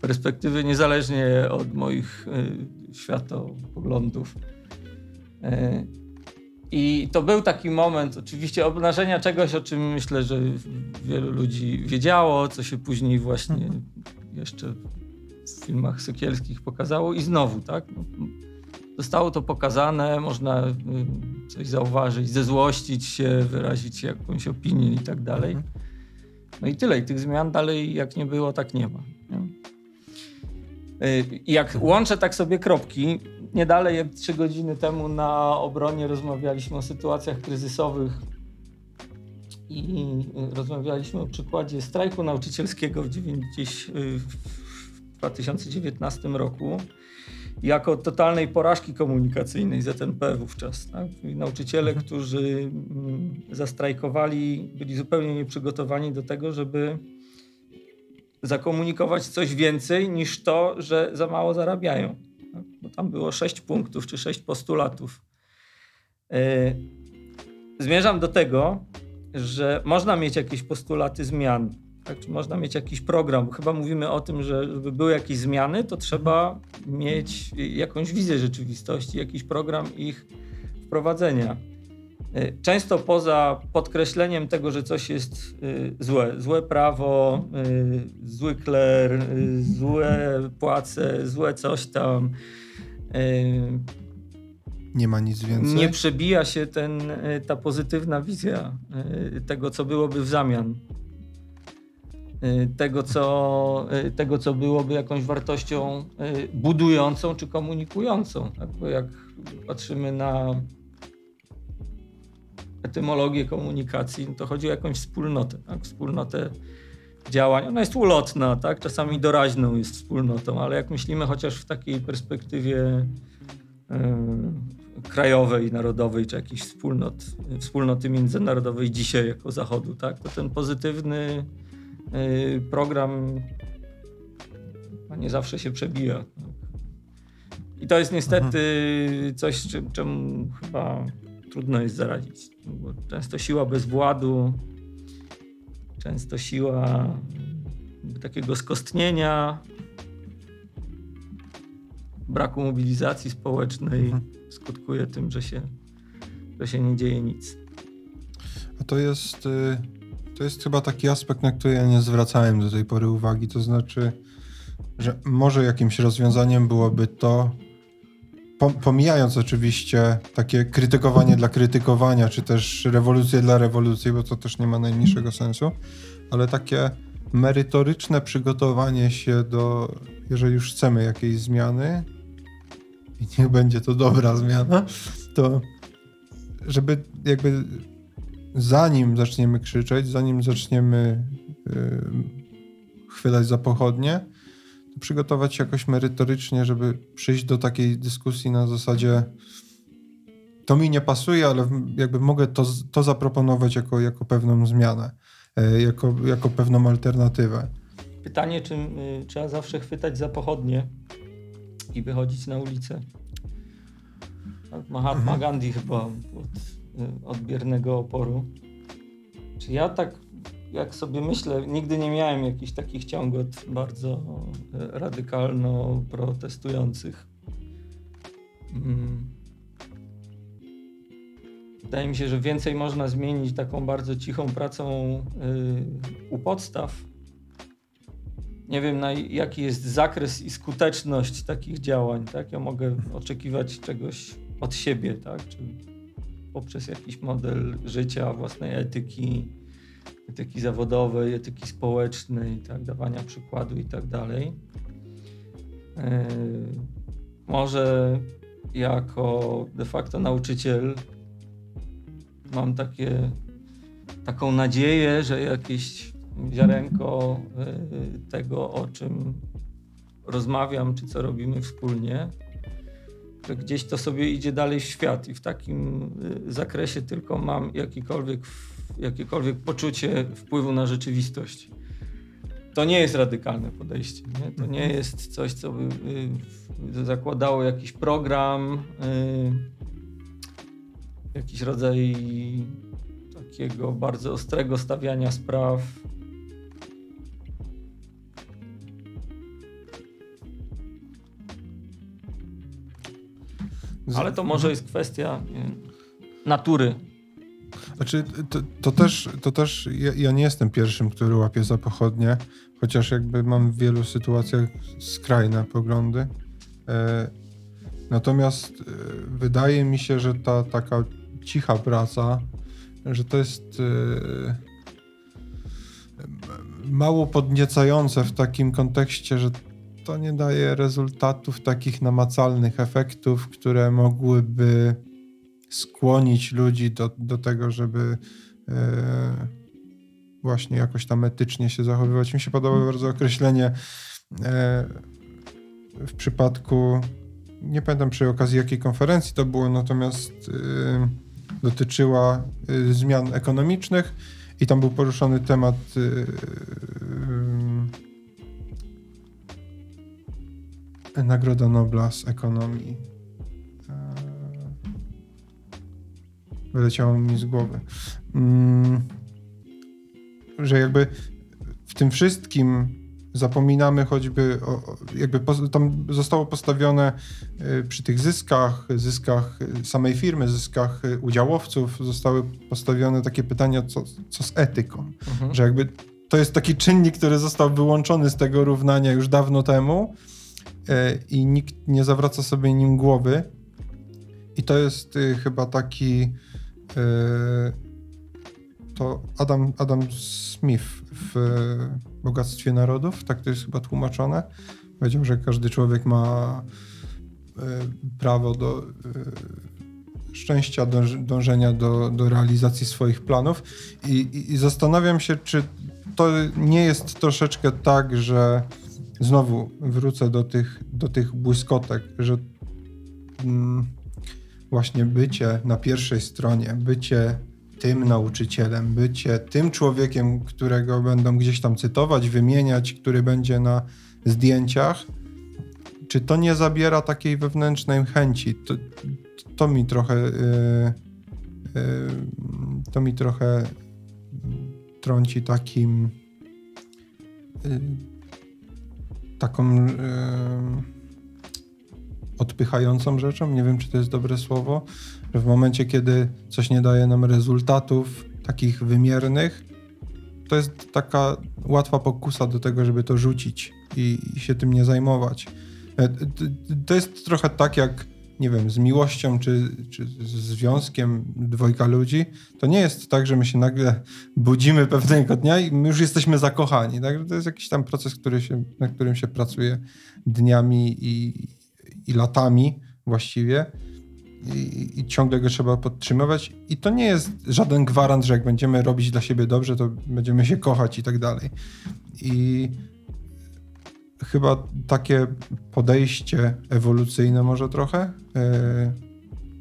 perspektywy, niezależnie od moich y, światopoglądów. Y, I to był taki moment, oczywiście, obnażenia czegoś, o czym myślę, że wielu ludzi wiedziało, co się później właśnie mhm. jeszcze w filmach sykielskich pokazało i znowu, tak? No, zostało to pokazane, można y, coś zauważyć, zezłościć się, wyrazić jakąś opinię i tak dalej. Mhm. No i tyle. I tych zmian dalej jak nie było, tak nie ma. Nie? Y, jak łączę tak sobie kropki, nie dalej jak trzy godziny temu na obronie rozmawialiśmy o sytuacjach kryzysowych i rozmawialiśmy o przykładzie strajku nauczycielskiego w, 90, w 2019 roku jako totalnej porażki komunikacyjnej ZNP wówczas. Tak? Nauczyciele, którzy mm, zastrajkowali, byli zupełnie nieprzygotowani do tego, żeby zakomunikować coś więcej niż to, że za mało zarabiają. Bo tam było sześć punktów czy sześć postulatów. Zmierzam do tego, że można mieć jakieś postulaty zmian, tak? czy można mieć jakiś program. Chyba mówimy o tym, że żeby były jakieś zmiany, to trzeba mieć jakąś wizję rzeczywistości, jakiś program ich wprowadzenia. Y, często poza podkreśleniem tego, że coś jest y, złe, złe prawo, y, zły kler, złe płace, złe coś tam, nie ma nic więcej. Nie przebija się ten, ta pozytywna wizja tego, co byłoby w zamian. Tego co, tego, co byłoby jakąś wartością budującą czy komunikującą. Tak? Jak patrzymy na etymologię komunikacji, no to chodzi o jakąś wspólnotę, tak? wspólnotę działań. Ona jest ulotna, tak? czasami doraźną jest wspólnotą, ale jak myślimy chociaż w takiej perspektywie yy, krajowej, narodowej, czy jakiejś wspólnot, wspólnoty międzynarodowej dzisiaj jako Zachodu, tak? to ten pozytywny yy, program no, nie zawsze się przebija. Tak? I to jest niestety mhm. coś, czym, czemu chyba trudno jest zaradzić. Bo często siła bezwładu, często siła takiego skostnienia, braku mobilizacji społecznej mhm. skutkuje tym, że się, że się nie dzieje nic. A to jest, y, to jest chyba taki aspekt, na który ja nie zwracałem do tej pory uwagi. To znaczy, że może jakimś rozwiązaniem byłoby to, pomijając oczywiście takie krytykowanie dla krytykowania, czy też rewolucję dla rewolucji, bo to też nie ma najmniejszego sensu, ale takie merytoryczne przygotowanie się do, jeżeli już chcemy jakiejś zmiany, i niech będzie to dobra zmiana, to żeby jakby zanim zaczniemy krzyczeć, zanim zaczniemy yy, chwylać za pochodnie, przygotować się jakoś merytorycznie, żeby przyjść do takiej dyskusji na zasadzie to mi nie pasuje, ale jakby mogę to, to zaproponować jako, jako pewną zmianę, e, jako, jako pewną alternatywę. Pytanie, czy y, trzeba zawsze chwytać za pochodnie i wychodzić na ulicę? Mahatma mhm. Gandhi chyba od, y, od biernego oporu. Czy ja tak jak sobie myślę, nigdy nie miałem jakichś takich ciągot bardzo e, radykalno protestujących. Mm. Wydaje mi się, że więcej można zmienić taką bardzo cichą pracą y, u podstaw. Nie wiem, na jaki jest zakres i skuteczność takich działań. Tak? Ja mogę oczekiwać czegoś od siebie, tak? Czy poprzez jakiś model życia, własnej etyki, etyki zawodowej, etyki społecznej, tak, dawania przykładu i tak dalej. E, może jako de facto nauczyciel mam takie, taką nadzieję, że jakieś ziarenko e, tego, o czym rozmawiam, czy co robimy wspólnie, że gdzieś to sobie idzie dalej w świat i w takim e, zakresie tylko mam jakikolwiek jakiekolwiek poczucie wpływu na rzeczywistość. To nie jest radykalne podejście. Nie? To nie jest coś, co by y, zakładało jakiś program, y, jakiś rodzaj takiego bardzo ostrego stawiania spraw. Ale to może jest kwestia natury znaczy, to, to też, to też ja, ja, nie jestem pierwszym, który łapie za pochodnie, chociaż jakby mam w wielu sytuacjach skrajne poglądy. E, natomiast e, wydaje mi się, że ta taka cicha praca, że to jest e, mało podniecające w takim kontekście, że to nie daje rezultatów takich namacalnych efektów, które mogłyby skłonić ludzi do, do tego, żeby e, właśnie jakoś tam etycznie się zachowywać. Mi się podoba bardzo określenie e, w przypadku, nie pamiętam przy okazji jakiej konferencji to było, natomiast e, dotyczyła e, zmian ekonomicznych i tam był poruszony temat e, Nagroda Nobla z ekonomii wyleciało mi z głowy. Mm, że jakby w tym wszystkim zapominamy choćby, o, jakby tam zostało postawione y, przy tych zyskach, zyskach samej firmy, zyskach udziałowców, zostały postawione takie pytania, co, co z etyką. Mhm. Że jakby to jest taki czynnik, który został wyłączony z tego równania już dawno temu y, i nikt nie zawraca sobie nim głowy. I to jest y, chyba taki to Adam, Adam Smith w Bogactwie Narodów, tak to jest chyba tłumaczone. Powiedział, że każdy człowiek ma e, prawo do szczęścia, dążenia do, do realizacji swoich planów. I, i, I zastanawiam się, czy to nie jest troszeczkę tak, że znowu wrócę do tych, do tych błyskotek, że mm, właśnie bycie na pierwszej stronie, bycie tym nauczycielem, bycie tym człowiekiem, którego będą gdzieś tam cytować, wymieniać, który będzie na zdjęciach, czy to nie zabiera takiej wewnętrznej chęci? To, to mi trochę. Yy, yy, to mi trochę trąci takim. Yy, taką odpychającą rzeczą. Nie wiem, czy to jest dobre słowo, że w momencie, kiedy coś nie daje nam rezultatów takich wymiernych, to jest taka łatwa pokusa do tego, żeby to rzucić i, i się tym nie zajmować. E, to jest trochę tak jak, nie wiem, z miłością czy, czy z związkiem dwojga ludzi. To nie jest tak, że my się nagle budzimy pewnego dnia i my już jesteśmy zakochani. Tak? To jest jakiś tam proces, który się, na którym się pracuje dniami i, i latami właściwie i, i, ciągle go trzeba podtrzymywać. I to nie jest żaden gwarant, że jak będziemy robić dla siebie dobrze, to będziemy się kochać i tak dalej. I chyba takie podejście ewolucyjne może trochę, yy,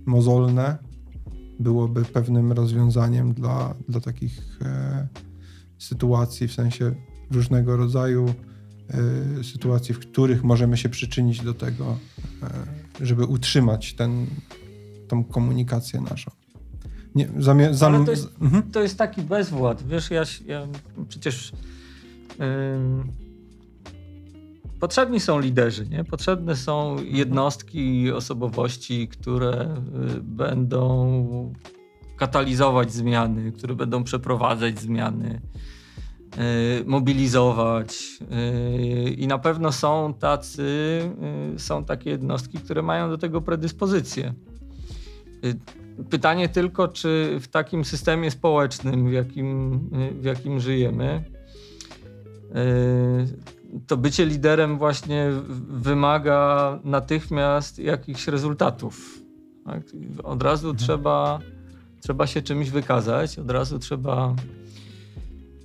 mozolne, byłoby pewnym rozwiązaniem dla, dla takich e, sytuacji, w sensie różnego rodzaju e, sytuacji, w których możemy się przyczynić do tego, e, żeby utrzymać ten, tą komunikację naszą. Nie, zam... Ale to jest, mhm. to jest taki bezwład. Wiesz, ja, ja przecież yy, potrzebni są liderzy, nie? Potrzebne są jednostki, osobowości, które y, będą katalizować zmiany, które będą przeprowadzać zmiany, mobilizować. Y, I na pewno są tacy, są takie jednostki, które mają do tego predyspozycje. Y, pytanie tylko, czy w takim systemie społecznym, w jakim, y, w jakim żyjemy, y, to bycie liderem właśnie wymaga natychmiast jakichś rezultatów. Tak? Od razu mhm. trzeba, trzeba się czymś wykazać, od razu trzeba.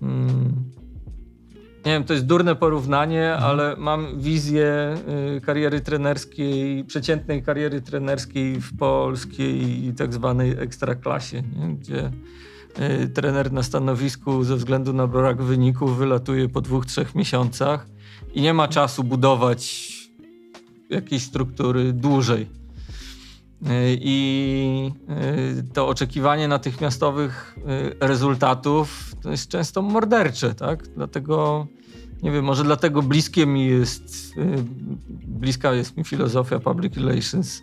Hmm, nie wiem, to jest durne porównanie, mhm. ale mam wizję y, kariery trenerskiej, przeciętnej kariery trenerskiej w polskiej tak zwanej ekstraklasie, nie? gdzie y, trener na stanowisku ze względu na brak wyników wylatuje po dwóch, trzech miesiącach i nie ma czasu budować jakiejś struktury dłużej. Y, I to oczekiwanie natychmiastowych rezultatów to jest często mordercze, tak? Dlatego nie wiem, może dlatego bliskie mi jest, y, bliska jest mi filozofia public relations,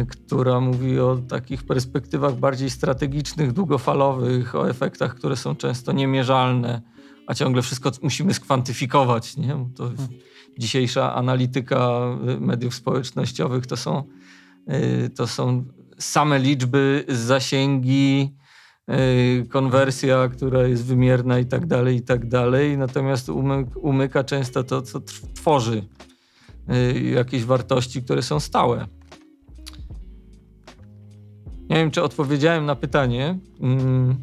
y, która mówi o takich perspektywach bardziej strategicznych, długofalowych, o efektach, które są często niemierzalne, a ciągle wszystko musimy skwantyfikować. Nie? To dzisiejsza analityka y, mediów społecznościowych to są, to są same liczby, zasięgi, Y, konwersja, która jest wymierna i tak dalej, i tak dalej. Natomiast umyka często to, co tworzy y, jakieś wartości, które są stałe. Nie wiem, czy odpowiedziałem na pytanie, mm,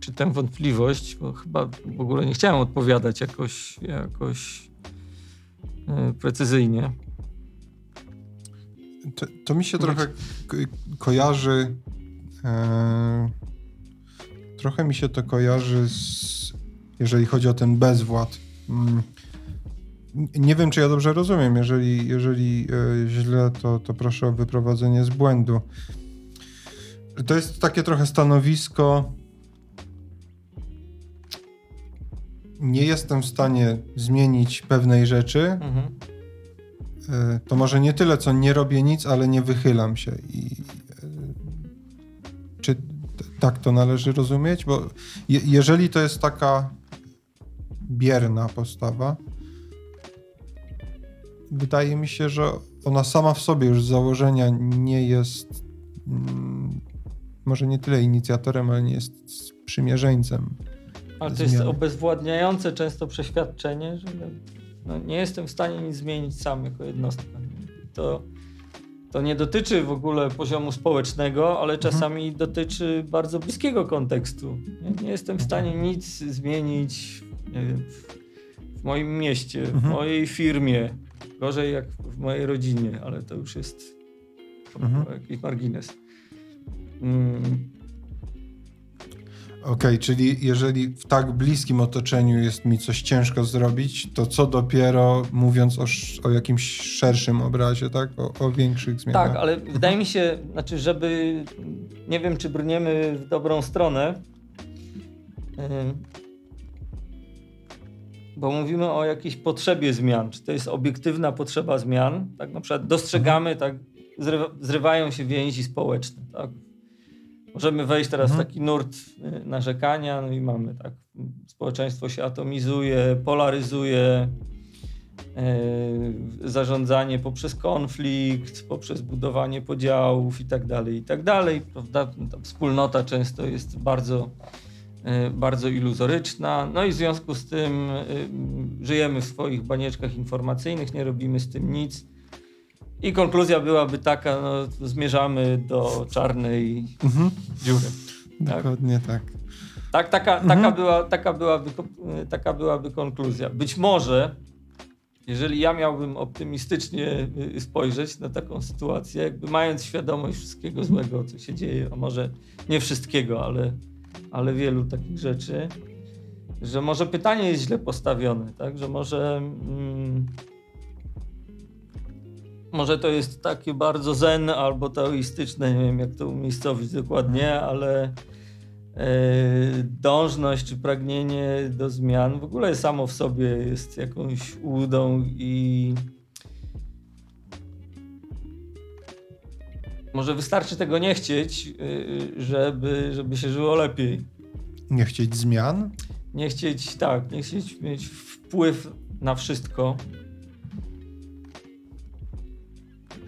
czy tę wątpliwość, bo chyba w ogóle nie chciałem odpowiadać jakoś, jakoś y, precyzyjnie. To, to mi się trochę kojarzy. Yy Trochę mi się to kojarzy z, jeżeli chodzi o ten bezwład. Mm. Nie wiem, czy ja dobrze rozumiem. Jeżeli, jeżeli e, źle, to, to proszę o wyprowadzenie z błędu. To jest takie trochę stanowisko. Nie jestem w stanie zmienić pewnej rzeczy. Mhm. E, To może nie tyle, co nie robię nic, ale nie wychylam się. I e, czy tak to należy rozumieć? Bo je, jeżeli to jest taka bierna postawa, wydaje mi się, że ona sama w sobie już z założenia nie jest mm, może nie tyle inicjatorem, ale nie jest sprzymierzeńcem. Ale to jest Zmiany. obezwładniające często przeświadczenie, że no, nie jestem w stanie nic zmienić sam jako jednostka. To, to nie dotyczy w ogóle poziomu społecznego, ale czasami dotyczy bardzo bliskiego kontekstu. Nie, nie jestem w stanie nic zmienić nie wiem, w, w moim mieście, w Mhm. mojej firmie. Gorzej jak w mojej rodzinie, ale to już jest Mhm. jakiś margines. Mm, Okej, czyli jeżeli w tak bliskim otoczeniu jest mi coś ciężko zrobić, to co dopiero mówiąc o, o jakimś szerszym obrazie, tak? O, o większych zmianach. Tak, ale wydaje mi się, znaczy, żeby. Nie wiem, czy brniemy w dobrą stronę. Bo mówimy o jakiejś potrzebie zmian. Czy to jest obiektywna potrzeba zmian? Tak, na przykład dostrzegamy, tak, zrywa, zrywają się więzi społeczne. Tak? Możemy wejść teraz w Mhm. taki nurt y, narzekania, no i mamy tak, społeczeństwo się atomizuje, polaryzuje, e, zarządzanie poprzez konflikt, poprzez budowanie podziałów i tak dalej, i tak dalej. Prawda? Ta wspólnota często jest bardzo, e, bardzo iluzoryczna. No i w związku z tym e, żyjemy w swoich banieczkach informacyjnych, nie robimy z tym nic. I konkluzja byłaby taka, no, zmierzamy do czarnej Mhm. dziury. tak. Dokładnie tak. Tak, taka, Mhm. taka, była, taka, byłaby, taka byłaby konkluzja. Być może, jeżeli ja miałbym optymistycznie y, spojrzeć na taką sytuację, jakby mając świadomość wszystkiego złego, co się dzieje, a może nie wszystkiego, ale, ale wielu takich rzeczy, że może pytanie jest źle postawione, tak? Że może. Mm, może to jest takie bardzo zen albo taoistyczne, nie wiem jak to umiejscowić dokładnie, ale e, dążność czy pragnienie do zmian w ogóle samo w sobie jest jakąś ułudą i może wystarczy tego nie chcieć, y, żeby, żeby się żyło lepiej. Nie chcieć zmian? Nie chcieć, tak, nie chcieć mieć wpływ na wszystko.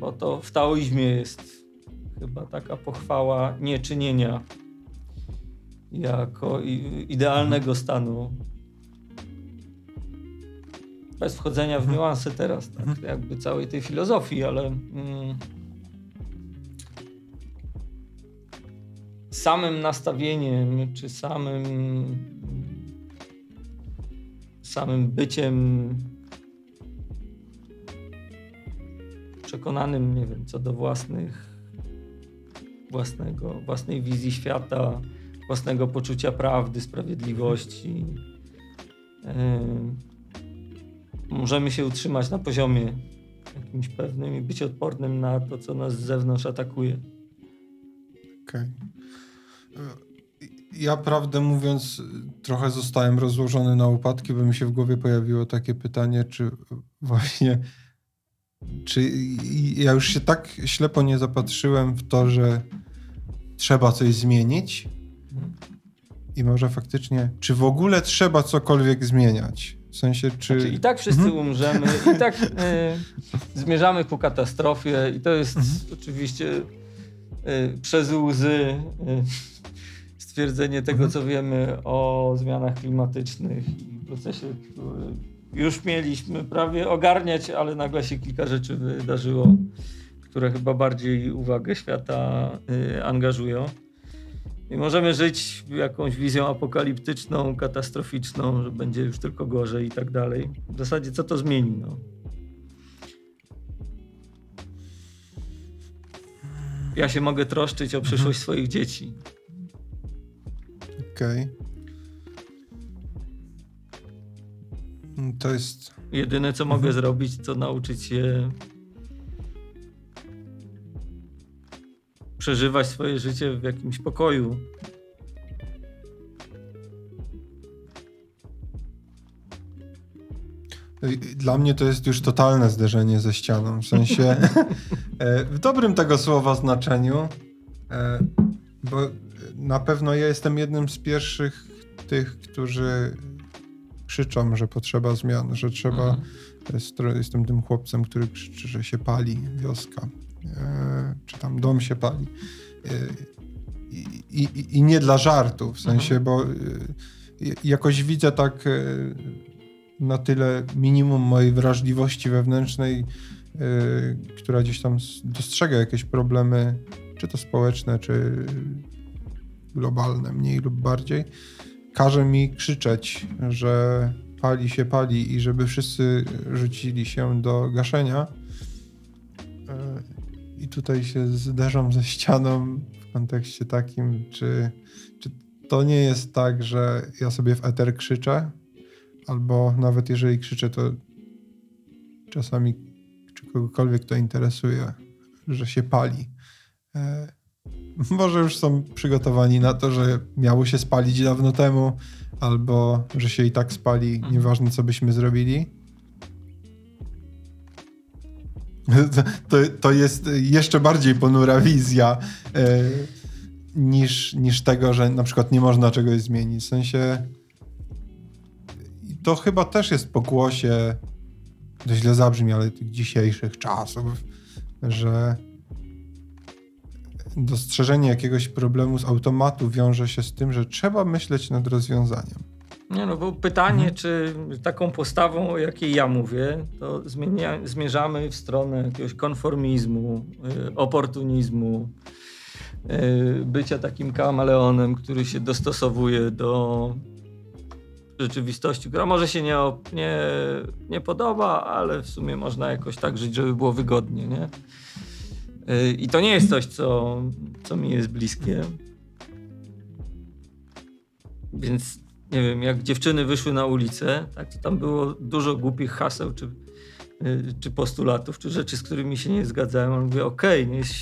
Bo to w taoizmie jest chyba taka pochwała nieczynienia jako idealnego stanu. Bez wchodzenia w niuanse teraz, tak, jakby całej tej filozofii, ale mm, samym nastawieniem, czy samym samym byciem przekonanym, nie wiem, co do własnych, własnego, własnej wizji świata, własnego poczucia prawdy, sprawiedliwości. Ym, możemy się utrzymać na poziomie jakimś pewnym i być odpornym na to, co nas z zewnątrz atakuje. Okej. E, Ja prawdę mówiąc, trochę zostałem rozłożony na upadki, bo mi się w głowie pojawiło takie pytanie, czy właśnie. Czy ja już się tak ślepo nie zapatrzyłem w to, że trzeba coś zmienić i może faktycznie, czy w ogóle trzeba cokolwiek zmieniać? W sensie, czy. Znaczy, I tak wszyscy Mhm. umrzemy, i tak e, zmierzamy ku katastrofie, i to jest Mhm. oczywiście e, przez łzy e, stwierdzenie tego, Mhm. co wiemy o zmianach klimatycznych i procesie, który już mieliśmy prawie ogarniać, ale nagle się kilka rzeczy wydarzyło, które chyba bardziej uwagę świata e, angażują. I możemy żyć jakąś wizją apokaliptyczną, katastroficzną, że będzie już tylko gorzej i tak dalej. W zasadzie co to zmieni? No? Ja się mogę troszczyć o przyszłość swoich dzieci. Okej. Mm, To jest. Jedyne co mogę zrobić, to nauczyć się przeżywać swoje życie w jakimś pokoju. Dla mnie to jest już totalne zderzenie ze ścianą. W sensie, e, w dobrym tego słowa znaczeniu, e, bo na pewno ja jestem jednym z pierwszych tych, którzy krzyczą, że potrzeba zmian, że trzeba. Mhm. Jestem tym chłopcem, który krzyczy, że się pali wioska, e, czy tam dom się pali. I, i, i nie dla żartu, w sensie, mhm. bo jakoś widzę tak na tyle minimum mojej wrażliwości wewnętrznej, która gdzieś tam dostrzega jakieś problemy, czy to społeczne, czy globalne, mniej lub bardziej, każe mi krzyczeć, że pali się pali i żeby wszyscy rzucili się do gaszenia. Yy, I tutaj się zderzam ze ścianą w kontekście takim, czy, czy to nie jest tak, że ja sobie w eter krzyczę, albo nawet jeżeli krzyczę, to czasami czy kogokolwiek to interesuje, że się pali. Może już są przygotowani na to, że miało się spalić dawno temu, albo że się i tak spali, mhm. nieważne co byśmy zrobili. To, to jest jeszcze bardziej ponura wizja e, niż, niż tego, że na przykład nie można czegoś zmienić. W sensie to chyba też jest pokłosie, to źle zabrzmi, ale tych dzisiejszych czasów, że dostrzeżenie jakiegoś problemu z automatu wiąże się z tym, że trzeba myśleć nad rozwiązaniem. Nie no, bo pytanie, mhm. czy taką postawą, o jakiej ja mówię, to zmienia, zmierzamy w stronę jakiegoś konformizmu, y, oportunizmu, y, bycia takim kameleonem, który się dostosowuje do rzeczywistości, która może się nie, nie, nie podoba, ale w sumie można jakoś tak żyć, żeby było wygodnie, nie? Y, I to nie jest coś, co, co mi jest bliskie. Więc nie wiem, jak dziewczyny wyszły na ulicę, tak, to tam było dużo głupich haseł, czy, y, czy postulatów, czy rzeczy, z którymi się nie zgadzałem. Ale mówię, okej, okay, jest,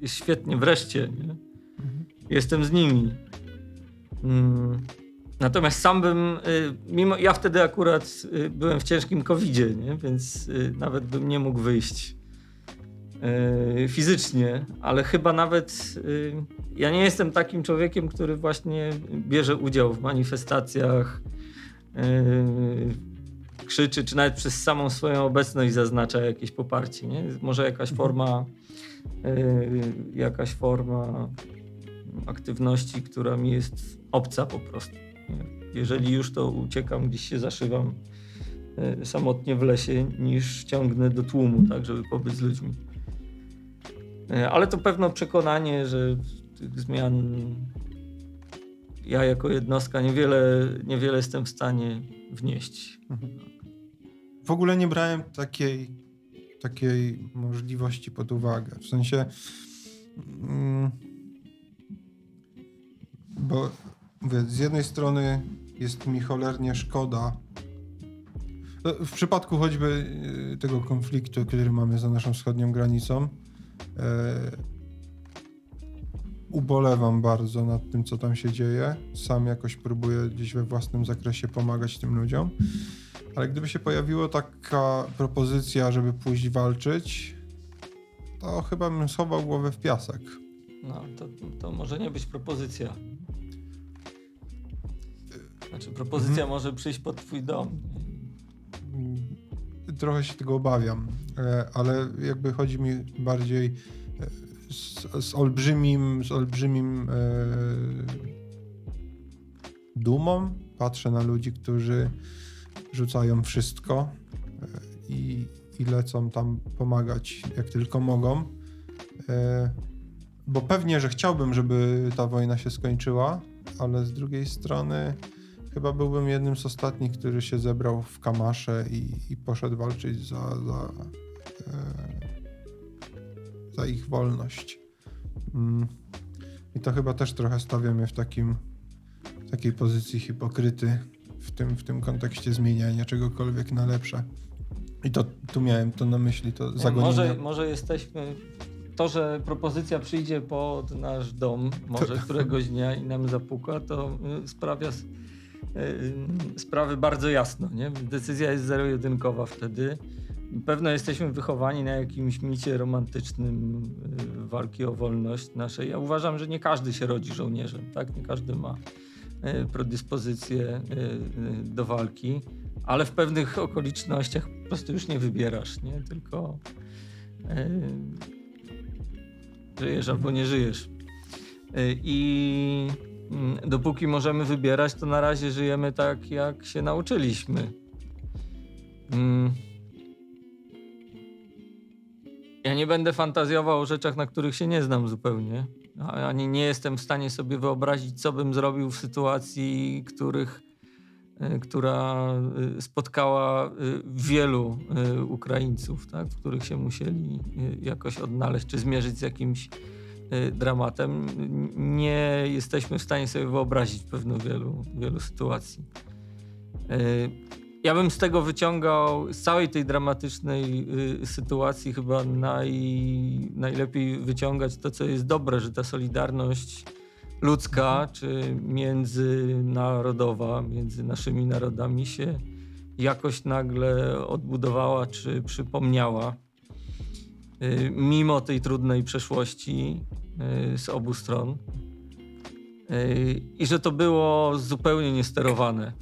jest świetnie, wreszcie, nie? Jestem z nimi. Mm. Natomiast sam bym, y, mimo ja wtedy akurat byłem w ciężkim covidzie, nie? więc nawet bym nie mógł wyjść fizycznie, ale chyba nawet ja nie jestem takim człowiekiem, który właśnie bierze udział w manifestacjach, krzyczy, czy nawet przez samą swoją obecność zaznacza jakieś poparcie. Nie? Może jakaś mhm. forma, jakaś forma aktywności, która mi jest obca po prostu. Jeżeli już, to uciekam, gdzieś się zaszywam e, samotnie w lesie, niż ciągnę do tłumu, tak, żeby pobyć z ludźmi. E, ale to pewno przekonanie, że tych zmian ja jako jednostka niewiele, niewiele jestem w stanie wnieść. Mhm. W ogóle nie brałem takiej, takiej możliwości pod uwagę. W sensie. Mm, bo z jednej strony jest mi cholernie szkoda. No, w przypadku choćby e, tego konfliktu, który mamy za naszą wschodnią granicą, ubolewam bardzo nad tym, co tam się dzieje. Sam jakoś próbuję gdzieś we własnym zakresie pomagać tym ludziom. Ale gdyby się pojawiła taka propozycja, żeby pójść walczyć, to chyba bym schował głowę w piasek. No, to, to może nie być propozycja. Znaczy propozycja mhm. może przyjść pod twój dom. Trochę się tego obawiam, e, ale jakby chodzi mi bardziej e, z, z olbrzymim, z olbrzymim e, dumą. Patrzę na ludzi, którzy rzucają wszystko i, i lecą tam pomagać jak tylko mogą. Bo pewnie, że chciałbym, żeby ta wojna się skończyła, ale z drugiej strony Chyba byłbym jednym z ostatnich, który się zebrał w Kamasze i, i poszedł walczyć za, za, e, za ich wolność. Mm. I to chyba też trochę stawia mnie w takim, takiej pozycji hipokryty w tym, w tym kontekście zmieniania czegokolwiek na lepsze. I to tu miałem to na myśli, to zagonienie. Może, może jesteśmy to, że propozycja przyjdzie pod nasz dom, może któregoś dnia i nam zapuka, to y, sprawia sprawy bardzo jasno. Nie? Decyzja jest zero-jedynkowa wtedy. Pewno jesteśmy wychowani na jakimś micie romantycznym y, walki o wolność naszej. Ja uważam, że nie każdy się rodzi żołnierzem, tak? Nie każdy ma y, predyspozycję y, y, do walki, ale w pewnych okolicznościach po prostu już nie wybierasz, nie? Tylko y, żyjesz albo nie żyjesz. Y, I dopóki możemy wybierać, to na razie żyjemy tak, jak się nauczyliśmy. Mm. Ja nie będę fantazjował o rzeczach, na których się nie znam zupełnie. Ani nie jestem w stanie sobie wyobrazić, co bym zrobił w sytuacji, których, y, która y, spotkała y, wielu Ukraińców, tak? w których się musieli jakoś odnaleźć, czy zmierzyć z jakimś dramatem. N- Nie jesteśmy w stanie sobie wyobrazić pewno wielu, wielu sytuacji. Y, ja bym z tego wyciągał, z całej tej dramatycznej y, sytuacji chyba naj, najlepiej wyciągać to, co jest dobre, że ta solidarność ludzka czy międzynarodowa, między naszymi narodami się jakoś nagle odbudowała czy przypomniała. Y, mimo tej trudnej przeszłości y, z obu stron. Y, I że to było zupełnie niesterowane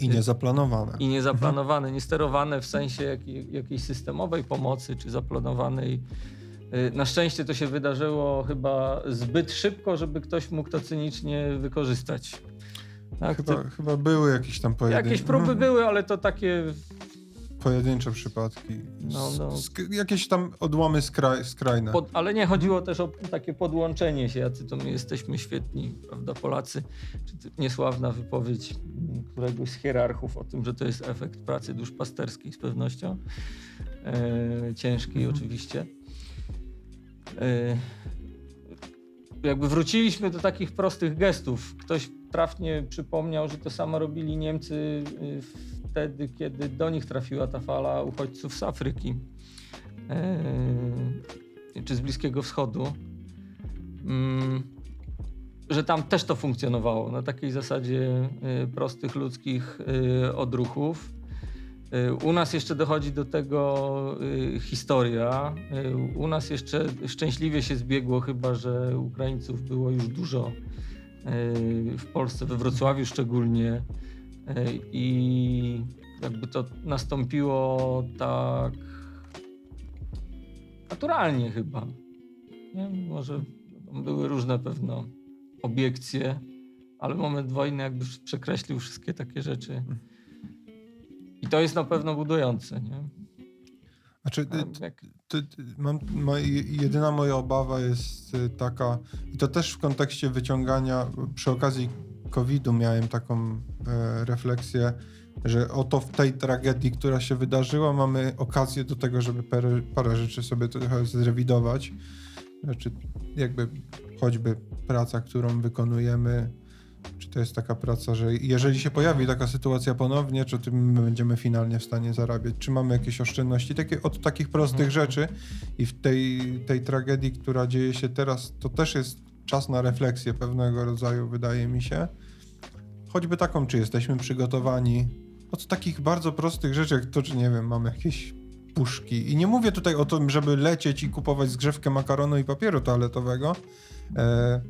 I niezaplanowane. i niezaplanowane, niesterowane w sensie jakiej, jakiejś systemowej pomocy czy zaplanowanej. Na szczęście to się wydarzyło chyba zbyt szybko, żeby ktoś mógł to cynicznie wykorzystać. Tak, Chyba, to, chyba były jakieś tam pojedyncze, jakieś próby były, ale to takie pojedyncze przypadki. No, no. Sk- jakieś tam odłamy skraj, skrajne. Pod, ale nie chodziło też o takie podłączenie się, jacy to my jesteśmy świetni, prawda, Polacy. Czy to niesławna wypowiedź któregoś z hierarchów o tym, że to jest efekt pracy duszpasterskiej z pewnością. E, ciężkiej Mhm. oczywiście. E, jakby wróciliśmy do takich prostych gestów. Ktoś trafnie przypomniał, że to samo robili Niemcy y, wtedy, kiedy do nich trafiła ta fala uchodźców z Afryki e, czy z Bliskiego Wschodu. Mm, że tam też to funkcjonowało na takiej zasadzie y, prostych ludzkich y, odruchów. U nas jeszcze dochodzi do tego historia. U nas jeszcze szczęśliwie się zbiegło, chyba że Ukraińców było już dużo w Polsce, we Wrocławiu szczególnie. I jakby to nastąpiło tak naturalnie chyba. Nie? Może były różne pewno obiekcje, ale moment wojny jakby przekreślił wszystkie takie rzeczy. I to jest na pewno budujące, nie? Znaczy, ty, mam, jedyna moja obawa jest y, taka, i to też w kontekście wyciągania, przy okazji COVID-u miałem taką e, refleksję, że oto w tej tragedii, która się wydarzyła, mamy okazję do tego, żeby parę, parę rzeczy sobie trochę zrewidować. Znaczy, jakby choćby praca, którą wykonujemy, czy to jest taka praca, że jeżeli się pojawi taka sytuacja ponownie, czy tym my będziemy finalnie w stanie zarabiać, czy mamy jakieś oszczędności, takie, od takich prostych Mhm. rzeczy i w tej, tej tragedii, która dzieje się teraz, to też jest czas na refleksję pewnego rodzaju, wydaje mi się. Choćby taką, czy jesteśmy przygotowani od takich bardzo prostych rzeczy, jak to, czy nie wiem, mamy jakieś puszki. I nie mówię tutaj o tym, żeby lecieć i kupować zgrzewkę makaronu i papieru toaletowego, e,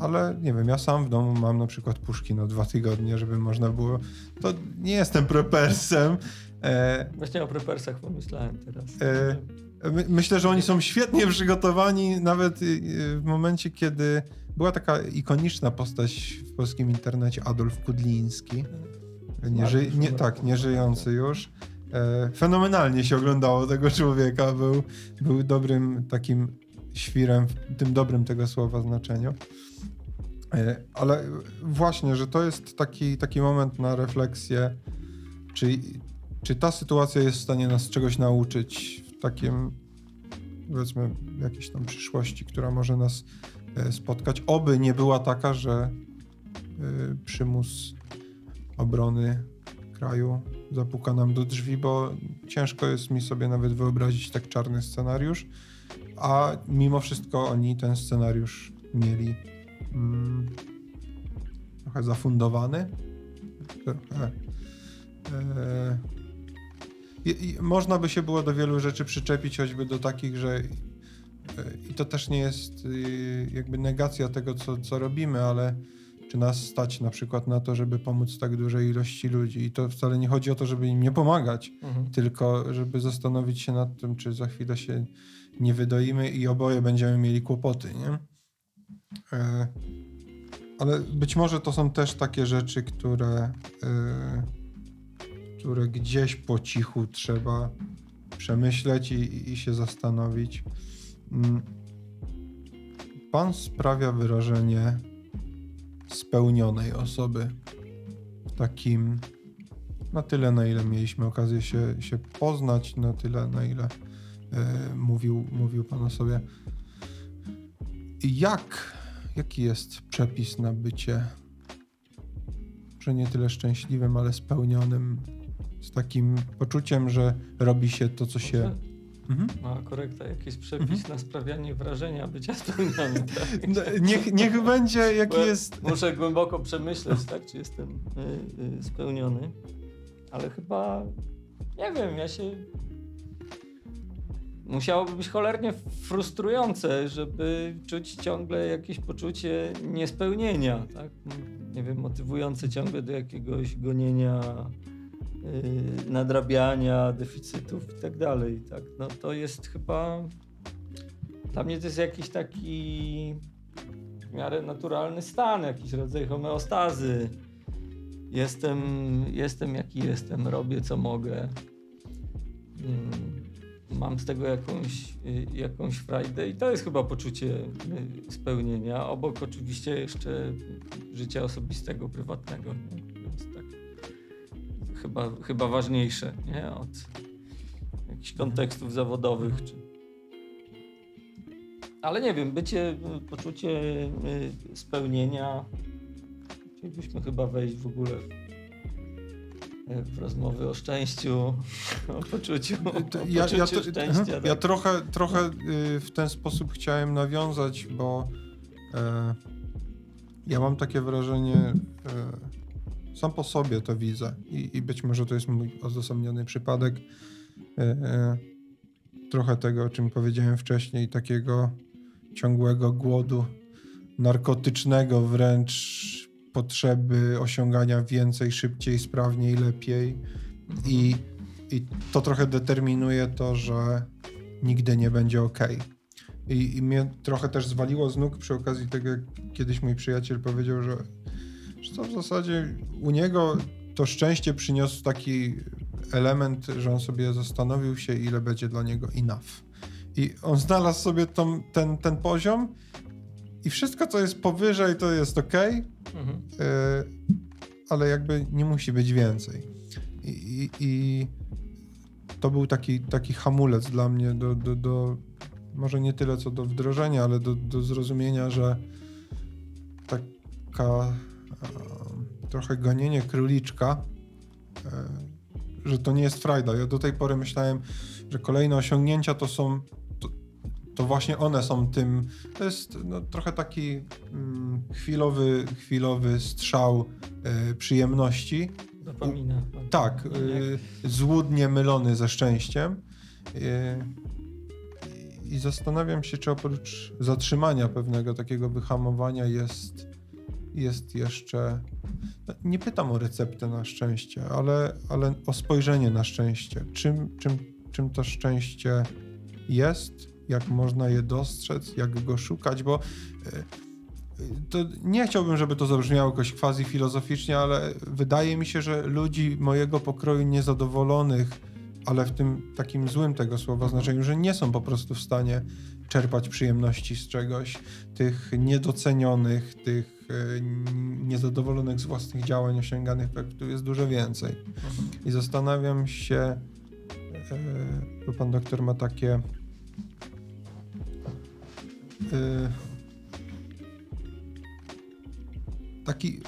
ale nie wiem, ja sam w domu mam na przykład puszki na dwa tygodnie, żeby można było. To nie jestem prepersem. E, właśnie o prepersach pomyślałem teraz. E, my, myślę, że oni są świetnie przygotowani, nawet y, w momencie, kiedy była taka ikoniczna postać w polskim internecie, Adolf Kudliński. Nie ży, nie, tak, nie żyjący już. E, fenomenalnie się oglądało tego człowieka. Był, był dobrym takim świrem w tym dobrym tego słowa znaczeniu. E, ale właśnie, że to jest taki, taki moment na refleksję, czy, czy ta sytuacja jest w stanie nas czegoś nauczyć w takim, powiedzmy, jakiejś tam przyszłości, która może nas spotkać. Oby nie była taka, że e, przymus obrony kraju zapuka nam do drzwi, bo ciężko jest mi sobie nawet wyobrazić tak czarny scenariusz. a mimo wszystko oni ten scenariusz mieli mm, trochę zafundowany. Trochę, e, i, można by się było do wielu rzeczy przyczepić, choćby do takich, że e, i to też nie jest y, jakby negacja tego, co, co robimy, ale czy nas stać na przykład na to, żeby pomóc tak dużej ilości ludzi. I to wcale nie chodzi o to, żeby im nie pomagać, Mhm. tylko żeby zastanowić się nad tym, czy za chwilę się nie wydoimy i oboje będziemy mieli kłopoty, nie? E, ale być może to są też takie rzeczy, które, e, które gdzieś po cichu trzeba przemyśleć i, i się zastanowić. Mm. Pan sprawia wrażenie spełnionej osoby takim na tyle, na ile mieliśmy okazję się, się poznać, na tyle, na ile e, mówił, mówił Pan o sobie. Jak, jaki jest przepis na bycie, że nie tyle szczęśliwym, ale spełnionym, z takim poczuciem, że robi się to, co się. Mhm. A korekta, jakiś przepis Mhm. na sprawianie wrażenia bycia spełnionym. Tak? No, niech, niech będzie, jaki Bo jest. Muszę głęboko przemyśleć, tak, czy jestem y, y, spełniony. Ale chyba, nie wiem, ja się... Musiałoby być cholernie frustrujące, żeby czuć ciągle jakieś poczucie niespełnienia, tak? Nie wiem, motywujące ciągle do jakiegoś gonienia, nadrabiania deficytów i tak dalej, tak? No to jest chyba... Dla mnie to jest jakiś taki w miarę naturalny stan, jakiś rodzaj homeostazy. Jestem, jestem jaki jestem, robię co mogę. Mm, Mam z tego jakąś, y, jakąś frajdę i to jest chyba poczucie y, spełnienia. Obok oczywiście jeszcze życia osobistego, prywatnego. Nie? Chyba, chyba ważniejsze nie? od jakichś kontekstów zawodowych. Czy... Ale nie wiem, bycie, poczucie y, spełnienia. Chcielibyśmy chyba wejść w ogóle w, rozmowy o szczęściu, o poczuciu, o To poczuciu Ja, ja, to, szczęścia. tak? ja trochę, trochę y, w ten sposób chciałem nawiązać, bo e, ja mam takie wrażenie, e, sam po sobie to widzę i, i być może to jest mój odosobniony przypadek. E, e, trochę tego, o czym powiedziałem wcześniej, takiego ciągłego głodu narkotycznego wręcz potrzeby osiągania więcej, szybciej, sprawniej, lepiej. I, I to trochę determinuje to, że nigdy nie będzie ok. I, I mnie trochę też zwaliło z nóg przy okazji tego, jak kiedyś mój przyjaciel powiedział, że, to w zasadzie u niego to szczęście przyniósł taki element, że on sobie zastanowił się, ile będzie dla niego enough. I on znalazł sobie tą, ten, ten poziom i wszystko, co jest powyżej, to jest ok, Mhm. E, ale jakby nie musi być więcej. I, i, i to był taki, taki hamulec dla mnie do, do, do, może nie tyle co do wdrożenia, ale do, do zrozumienia, że taka trochę gonienie króliczka, e, że to nie jest frajda. Ja do tej pory myślałem, że kolejne osiągnięcia to są to, właśnie one są tym. To jest no, trochę taki mm, chwilowy, chwilowy strzał e, przyjemności. Dopamina. Tak, y, złudnie mylony ze szczęściem. Y, I zastanawiam się, czy oprócz zatrzymania pewnego takiego wyhamowania jest, jest jeszcze. no, Nie pytam o receptę na szczęście, ale, ale o spojrzenie na szczęście. Czym, czym, czym to szczęście jest, jak można je dostrzec, jak go szukać, bo y, to nie chciałbym, żeby to zabrzmiało jakoś quasi filozoficznie, ale wydaje mi się, że ludzi mojego pokroju niezadowolonych, ale w tym takim złym tego słowa znaczeniu, że nie są po prostu w stanie czerpać przyjemności z czegoś, tych niedocenionych, tych e, niezadowolonych z własnych działań osiąganych efektów jest dużo więcej. I zastanawiam się, e, bo pan doktor ma takie. e, Taki.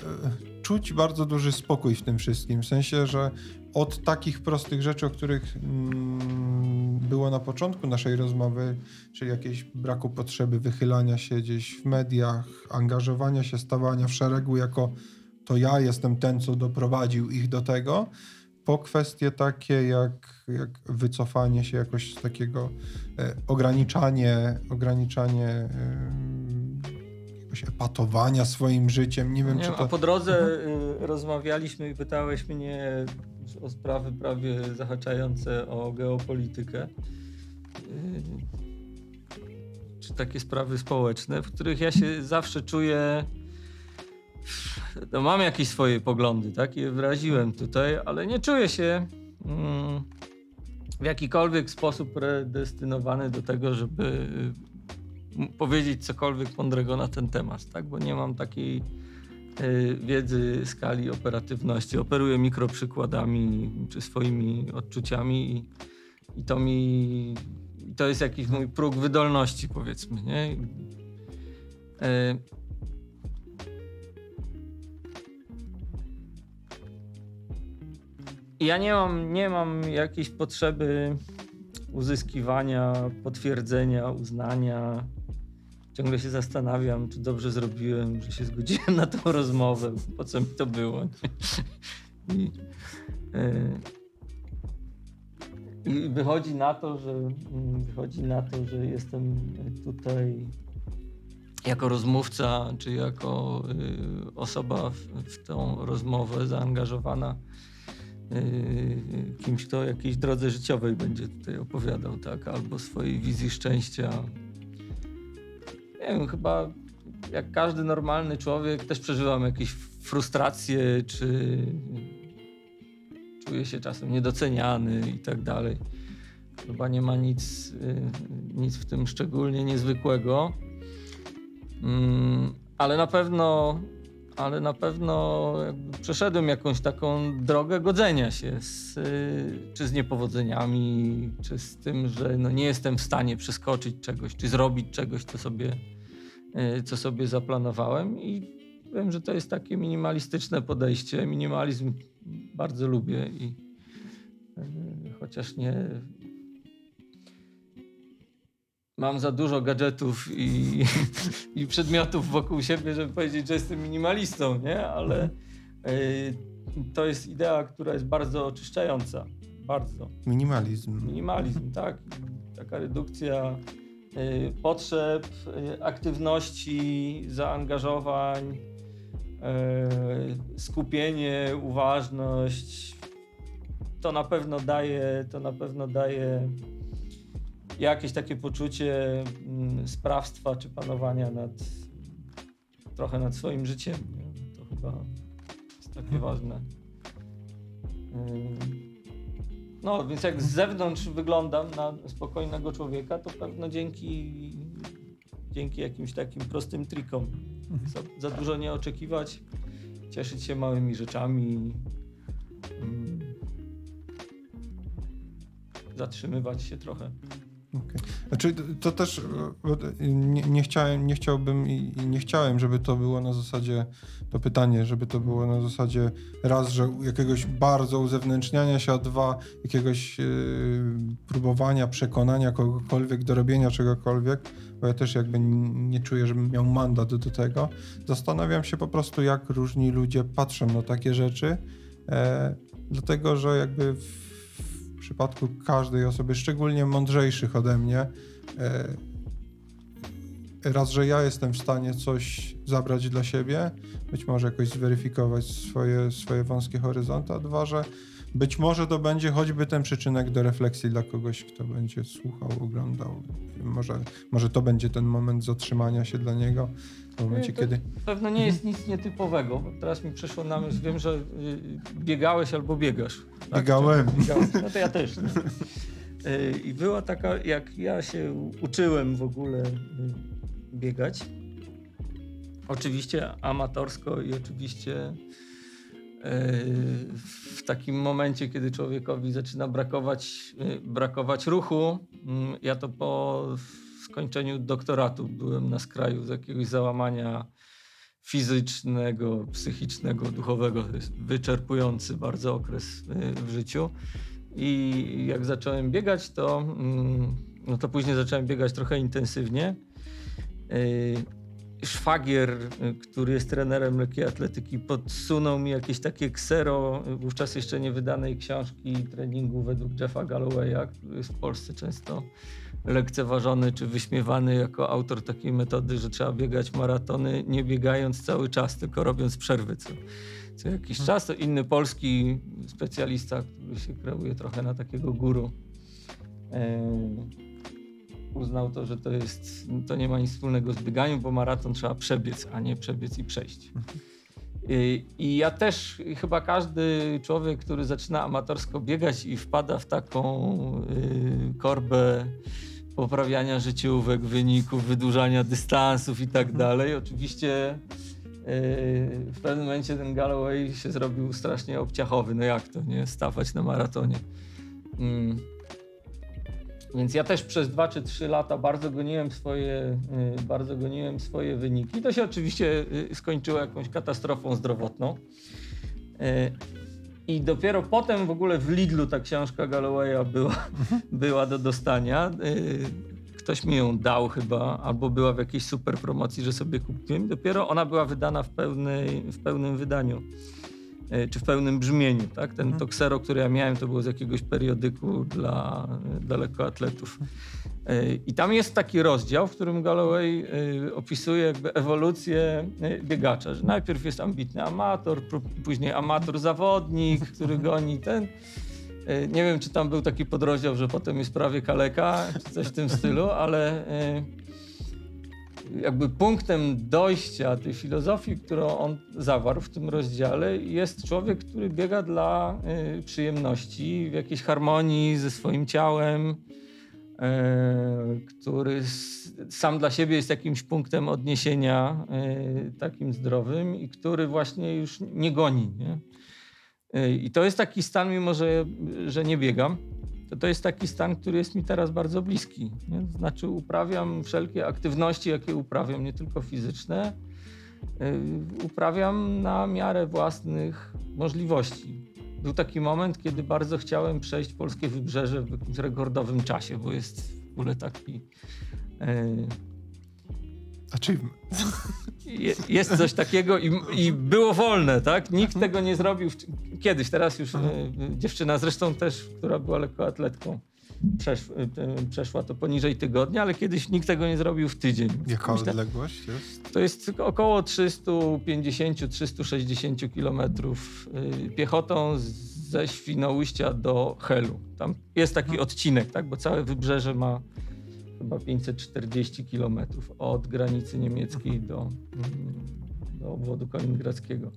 Czuć bardzo duży spokój w tym wszystkim. W sensie, że od takich prostych rzeczy, o których mm, było na początku naszej rozmowy, czyli jakiejś braku potrzeby wychylania się gdzieś w mediach, angażowania się, stawania w szeregu jako to ja jestem ten, co doprowadził ich do tego, po kwestie takie jak, jak wycofanie się jakoś z takiego e, ograniczanie, ograniczanie e, jakoś epatowania swoim życiem. Nie wiem, Nie czy to... A po drodze y, rozmawialiśmy i pytałeś mnie o sprawy prawie zahaczające o geopolitykę. Y, czy takie sprawy społeczne, w których ja się zawsze czuję. No mam jakieś swoje poglądy, tak? Je wyraziłem tutaj, ale nie czuję się mm, w jakikolwiek sposób predestynowany do tego, żeby m- powiedzieć cokolwiek mądrego na ten temat, tak? Bo nie mam takiej wiedzy skali operatywności. Operuję mikroprzykładami czy swoimi odczuciami i, i to mi to jest jakiś mój próg wydolności, powiedzmy, nie? Y, Ja nie mam, nie mam jakiejś potrzeby uzyskiwania, potwierdzenia, uznania. Ciągle się zastanawiam, czy dobrze zrobiłem, że się zgodziłem na tą rozmowę. Po co mi to było? I, e, I wychodzi na to, że mm, wychodzi na to, że jestem tutaj jako rozmówca, czy jako y, osoba w, w tą rozmowę zaangażowana y, kimś, kto o jakiejś drodze życiowej będzie tutaj opowiadał, tak? Albo swojej wizji szczęścia. Nie wiem, chyba jak każdy normalny człowiek też przeżywam jakieś frustracje, czy czuję się czasem niedoceniany i tak dalej. Chyba nie ma nic, y, nic w tym szczególnie niezwykłego. Mm, ale na pewno, ale na pewno przeszedłem jakąś taką drogę godzenia się z, y, czy z niepowodzeniami, czy z tym, że no nie jestem w stanie przeskoczyć czegoś, czy zrobić czegoś, co sobie, y, co sobie zaplanowałem. I wiem, że to jest takie minimalistyczne podejście. Minimalizm bardzo lubię i y, chociaż nie mam za dużo gadżetów i, i przedmiotów wokół siebie, żeby powiedzieć, że jestem minimalistą, nie? Ale y, to jest idea, która jest bardzo oczyszczająca. Bardzo. Minimalizm. Minimalizm, tak. Taka redukcja y, potrzeb, y, aktywności, zaangażowań, skupienie, uważność. To na pewno daje, to na pewno daje jakieś takie poczucie mm, sprawstwa czy panowania nad trochę nad swoim życiem. Nie? To chyba jest takie ważne. Ym, No, więc jak z zewnątrz wyglądam na spokojnego człowieka, to pewno dzięki, dzięki jakimś takim prostym trikom. Za, za dużo nie oczekiwać, cieszyć się małymi rzeczami, ym, zatrzymywać się trochę. Okej. Znaczy, to też e, nie, nie, chciałem, nie chciałbym i nie chciałem, żeby to było na zasadzie, to pytanie, żeby to było na zasadzie raz, że jakiegoś bardzo uzewnętrzniania się, a dwa, jakiegoś e, próbowania, przekonania kogokolwiek do robienia czegokolwiek, bo ja też jakby nie czuję, żebym miał mandat do tego. Zastanawiam się po prostu, jak różni ludzie patrzą na takie rzeczy, e, dlatego, że jakby w przypadku każdej osoby, szczególnie mądrzejszych ode mnie, e, raz, że ja jestem w stanie coś zabrać dla siebie, być może jakoś zweryfikować swoje, swoje wąskie horyzonty, a dwa, że być może to będzie choćby ten przyczynek do refleksji dla kogoś, kto będzie słuchał, oglądał. Może, może to będzie ten moment zatrzymania się dla niego, w momencie, to- kiedy... Pewno nie jest nic nietypowego. Teraz mi przyszło na myśl, wiem, że y, biegałeś albo biegasz. tak? Biegałem. Biegałeś. No to ja też. nie? Y, I była taka, jak ja się uczyłem w ogóle y, biegać. Oczywiście amatorsko i oczywiście w takim momencie, kiedy człowiekowi zaczyna brakować, y, brakować ruchu. Mm, Ja to po skończeniu doktoratu byłem na skraju z jakiegoś załamania fizycznego, psychicznego, duchowego. To jest wyczerpujący bardzo okres y, w życiu. I jak zacząłem biegać, to, mm, no to później zacząłem biegać trochę intensywnie. Szwagier, który jest trenerem lekkiej atletyki, podsunął mi jakieś takie ksero, wówczas jeszcze nie wydanej książki treningu według Jeffa Gallowaya, który jest w Polsce często lekceważony czy wyśmiewany jako autor takiej metody, że trzeba biegać maratony nie biegając cały czas, tylko robiąc przerwy co, co jakiś czas. To inny polski specjalista, który się kreuje trochę na takiego guru. Uznał to, że to jest, to nie ma nic wspólnego z bieganiem, bo maraton trzeba przebiec, a nie przebiec i przejść. I, ja też, chyba każdy człowiek, który zaczyna amatorsko biegać i wpada w taką y, korbę poprawiania życiówek, wyników, wydłużania dystansów i tak dalej. Oczywiście yy, w pewnym momencie ten Galloway się zrobił strasznie obciachowy. No jak to, nie? Stawać na maratonie. Więc ja też przez dwa czy trzy lata bardzo goniłem swoje, yy, bardzo goniłem swoje wyniki. To się oczywiście yy, skończyło jakąś katastrofą zdrowotną. I dopiero potem w ogóle w Lidlu ta książka Gallowaya była, była do dostania. Y, ktoś mi ją dał chyba, albo była w jakiejś super promocji, że sobie kupiłem. Dopiero ona była wydana w, pełnej, w pełnym wydaniu. E, czy w pełnym brzmieniu. Tak? Ten mhm. toksero, który ja miałem, to było z jakiegoś periodyku dla, dla lekkoatletów. E, I tam jest taki rozdział, w którym Galloway e, opisuje jakby ewolucję biegacza, że najpierw jest ambitny amator, później amator zawodnik, który goni ten. Nie wiem, czy tam był taki podrozdział, że potem jest prawie kaleka, czy coś w tym stylu, ale jakby punktem dojścia tej filozofii, którą on zawarł w tym rozdziale, jest człowiek, który biega dla y, przyjemności, w jakiejś harmonii ze swoim ciałem, y, który s, sam dla siebie jest jakimś punktem odniesienia y, takim zdrowym i który właśnie już nie goni. Nie? I to jest taki stan, mimo że, że nie biegam to to jest taki stan, który jest mi teraz bardzo bliski. Nie? Znaczy uprawiam wszelkie aktywności, jakie uprawiam, nie tylko fizyczne, yy, uprawiam na miarę własnych możliwości. Był taki moment, kiedy bardzo chciałem przejść polskie wybrzeże w jakimś rekordowym czasie, bo jest w ogóle taki... Achievement. Jest coś takiego i, i, było wolne, tak? Nikt tego nie zrobił kiedyś, teraz już y, dziewczyna zresztą też, która była lekkoatletką, przesz, y, przeszła to poniżej tygodnia, ale kiedyś nikt tego nie zrobił w tydzień. Jaka Myślę, odległość jest? To jest około 350-360 kilometrów y, piechotą ze Świnoujścia do Helu. Tam jest taki mhm. odcinek, tak? Bo całe wybrzeże ma chyba 540 kilometrów od granicy niemieckiej do, mm, do obwodu kaliningradzkiego.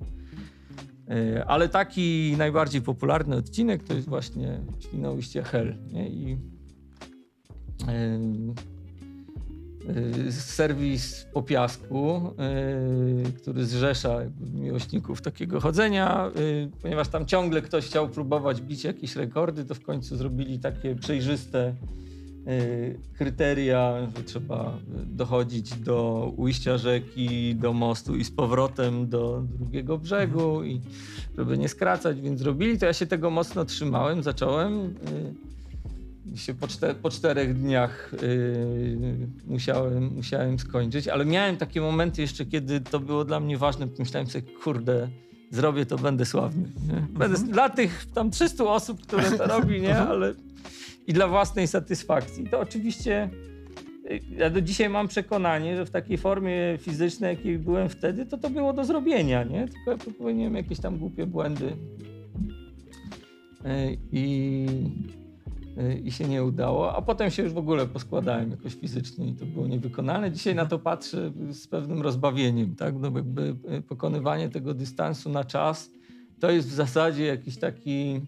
E, ale taki najbardziej popularny odcinek to jest właśnie Świnoujście Hel. Nie? I e, e, serwis po piasku, który zrzesza miłośników takiego chodzenia, ponieważ tam ciągle ktoś chciał próbować bić jakieś rekordy, to w końcu zrobili takie przejrzyste kryteria, że trzeba dochodzić do ujścia rzeki, do mostu i z powrotem do drugiego brzegu i żeby nie skracać, więc zrobili to. Ja się tego mocno trzymałem, zacząłem. Y, się po, czter po czterech dniach yy, musiałem, musiałem skończyć, ale miałem takie momenty jeszcze, kiedy to było dla mnie ważne. Myślałem sobie, kurde, zrobię to, będę sławny. Będę, mhm. Dla tych tam 300 osób, które to robi, nie? Ale i dla własnej satysfakcji. To oczywiście ja do dzisiaj mam przekonanie, że w takiej formie fizycznej, jakiej byłem wtedy, to to było do zrobienia, nie? Tylko ja popełniłem jakieś tam głupie błędy y, i, y, i się nie udało, a potem się już w ogóle poskładałem jakoś fizycznie i to było niewykonalne. Dzisiaj na to patrzę z pewnym rozbawieniem, tak? No jakby pokonywanie tego dystansu na czas to jest w zasadzie jakiś taki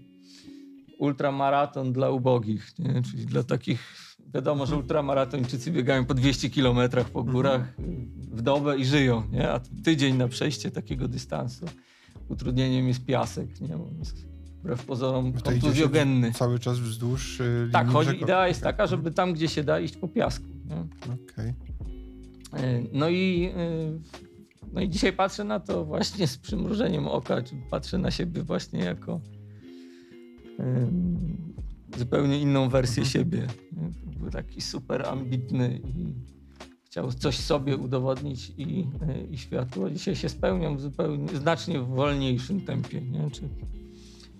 ultramaraton dla ubogich, nie? czyli dla takich, wiadomo, że ultramaratończycy biegają po 200 kilometrach po górach w dobę i żyją, nie? a tydzień na przejście takiego dystansu. Utrudnieniem jest piasek, nie? wbrew pozorom kontuzjogenny. Cały czas wzdłuż yy, Tak, chodzi, idea jest taka, żeby tam, gdzie się da, iść po piasku. Okej. Okay. No i y, no i dzisiaj patrzę na to właśnie z przymrużeniem oka, czy patrzę na siebie właśnie jako zupełnie inną wersję siebie. Nie? Był taki super ambitny i chciał coś sobie udowodnić i, e, i światu. Dzisiaj się spełniał w zupełnie, znacznie wolniejszym tempie. Nie? Czy,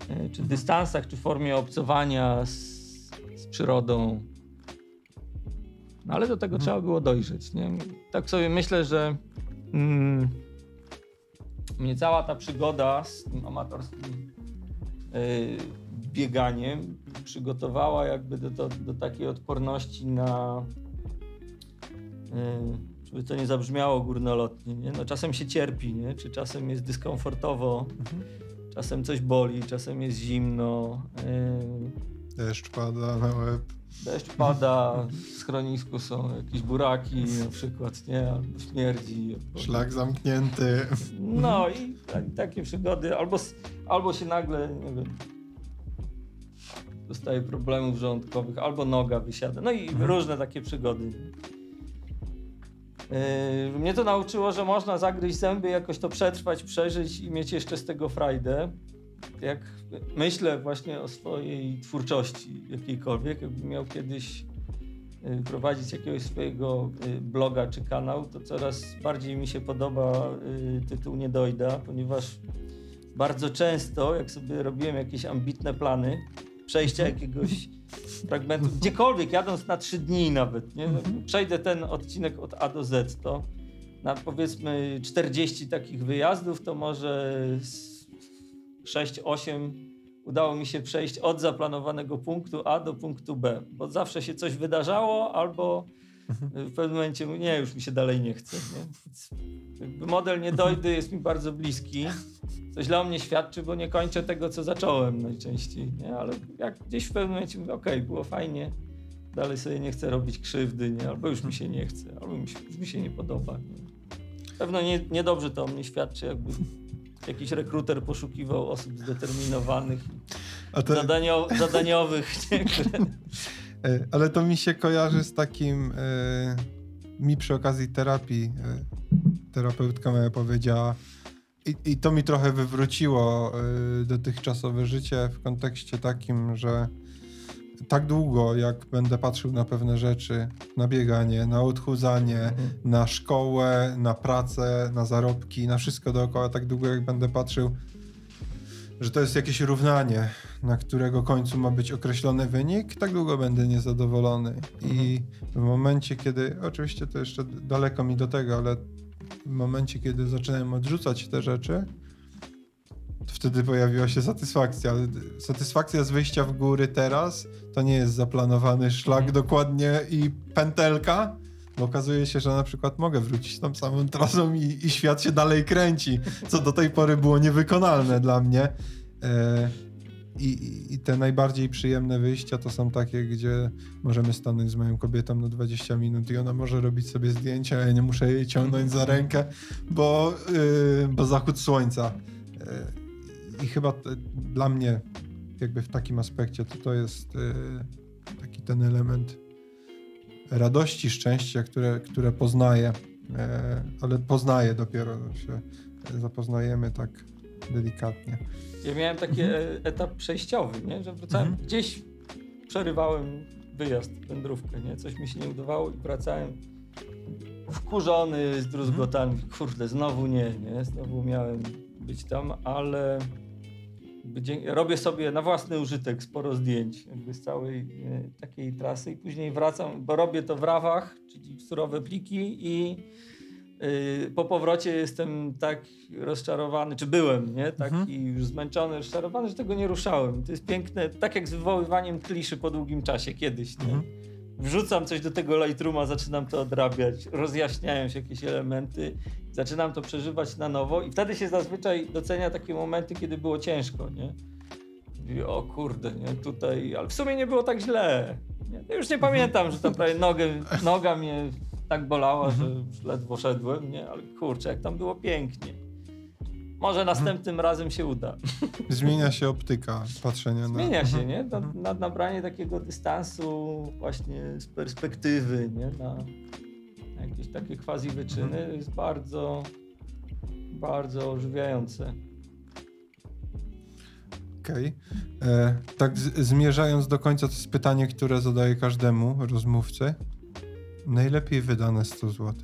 e, czy dystansach, czy formie obcowania z, z przyrodą. No ale do tego trzeba było dojrzeć. Nie? Tak sobie myślę, że mm, mnie cała ta przygoda z tym amatorskim y, bieganiem przygotowała jakby do, do, do takiej odporności na y, żeby to nie zabrzmiało górnolotnie, nie? No czasem się cierpi, nie? Czy czasem jest dyskomfortowo, czasem coś boli, czasem jest zimno, y, Deszcz pada na łeb. deszcz pada, w schronisku są jakieś buraki na przykład, nie? Albo śmierdzi. Albo... Szlak zamknięty. No i tak, takie przygody, albo, albo się nagle, nie wiem, dostaje problemów żołądkowych, albo noga wysiada. No i różne takie przygody. Yy, mnie to nauczyło, że można zagryźć zęby, jakoś to przetrwać, przeżyć i mieć jeszcze z tego frajdę. Jak myślę właśnie o swojej twórczości jakiejkolwiek, jakbym miał kiedyś y, prowadzić jakiegoś swojego y, bloga czy kanał, to coraz bardziej mi się podoba y, tytuł Nie dojda, ponieważ bardzo często, jak sobie robiłem jakieś ambitne plany, przejścia jakiegoś fragmentu, gdziekolwiek, jadąc na trzy dni nawet, nie? przejdę ten odcinek od A do Z, to na powiedzmy 40 takich wyjazdów, to może z 6-8 udało mi się przejść od zaplanowanego punktu A do punktu B, bo zawsze się coś wydarzało albo w pewnym momencie mówię, nie, już mi się dalej nie chce. Nie? Model nie dojdy jest mi bardzo bliski. Co źle o mnie świadczy, bo nie kończę tego, co zacząłem najczęściej. Nie? Ale jak gdzieś w pewnym momencie mówię, okej, było fajnie, dalej sobie nie chcę robić krzywdy, nie? albo już mi się nie chce, albo mi się, już mi się nie podoba. Nie? Pewno nie, niedobrze to o mnie świadczy, jakby jakiś rekruter poszukiwał osób zdeterminowanych, zadanio, zadaniowych, nie? które ale to mi się kojarzy z takim. E, mi przy okazji terapii e, terapeutka moja powiedziała. I, I to mi trochę wywróciło e, dotychczasowe życie w kontekście takim, że tak długo, jak będę patrzył na pewne rzeczy, na bieganie, na odchudzanie, na szkołę, na pracę, na zarobki, na wszystko dookoła, tak długo jak będę patrzył, że to jest jakieś równanie, na którego końcu ma być określony wynik, tak długo będę niezadowolony. I w momencie, kiedy, oczywiście to jeszcze daleko mi do tego, ale w momencie, kiedy zaczynałem odrzucać te rzeczy, to wtedy pojawiła się satysfakcja. Ale satysfakcja z wyjścia w góry teraz to nie jest zaplanowany szlak Mhm. dokładnie i pętelka, bo okazuje się, że na przykład mogę wrócić tą samą trasą i, i świat się dalej kręci, co do tej pory było niewykonalne dla mnie. E, i, i- te najbardziej przyjemne wyjścia to są takie, gdzie możemy stanąć z moją kobietą na 20 minut i ona może robić sobie zdjęcia, a ja nie muszę jej ciągnąć za rękę, bo, yy, bo zachód słońca. Yy, I chyba te, dla mnie, jakby w takim aspekcie, to to jest yy, taki ten element radości, szczęścia, które, które poznaję, yy, ale poznaję dopiero się zapoznajemy tak delikatnie. Ja miałem taki e, etap przejściowy, nie? że wracałem, Mhm. gdzieś przerywałem wyjazd, wędrówkę, nie? coś mi się nie udawało i wracałem wkurzony, zdruzgotany, kurde, znowu nie, nie, znowu miałem być tam, ale robię sobie na własny użytek sporo zdjęć jakby z całej e, takiej trasy i później wracam, bo robię to w rawach, czyli w surowe pliki i Yy, po powrocie jestem tak rozczarowany, czy byłem, nie? Taki już zmęczony, rozczarowany, że tego nie ruszałem. To jest piękne, tak jak z wywoływaniem kliszy po długim czasie kiedyś, nie? Mhm. Wrzucam coś do tego Lightrooma, zaczynam to odrabiać, rozjaśniają się jakieś elementy, zaczynam to przeżywać na nowo i wtedy się zazwyczaj docenia takie momenty, kiedy było ciężko, nie? I, o kurde, nie? Tutaj, ale w sumie nie było tak źle. Nie? Ja już nie pamiętam, że tam prawie nogę, noga mnie tak bolała, że już ledwo szedłem, nie? Ale kurczę, jak tam było pięknie. Może następnym razem się uda. Zmienia się optyka patrzenia na... Zmienia się, nie? Na, na nabranie takiego dystansu właśnie z perspektywy, nie? Na, na jakieś takie quasi wyczyny jest bardzo, bardzo ożywiające. Okej. E, tak zmierzając do końca, to jest pytanie, które zadaję każdemu rozmówcy. Najlepiej wydane 100 zł.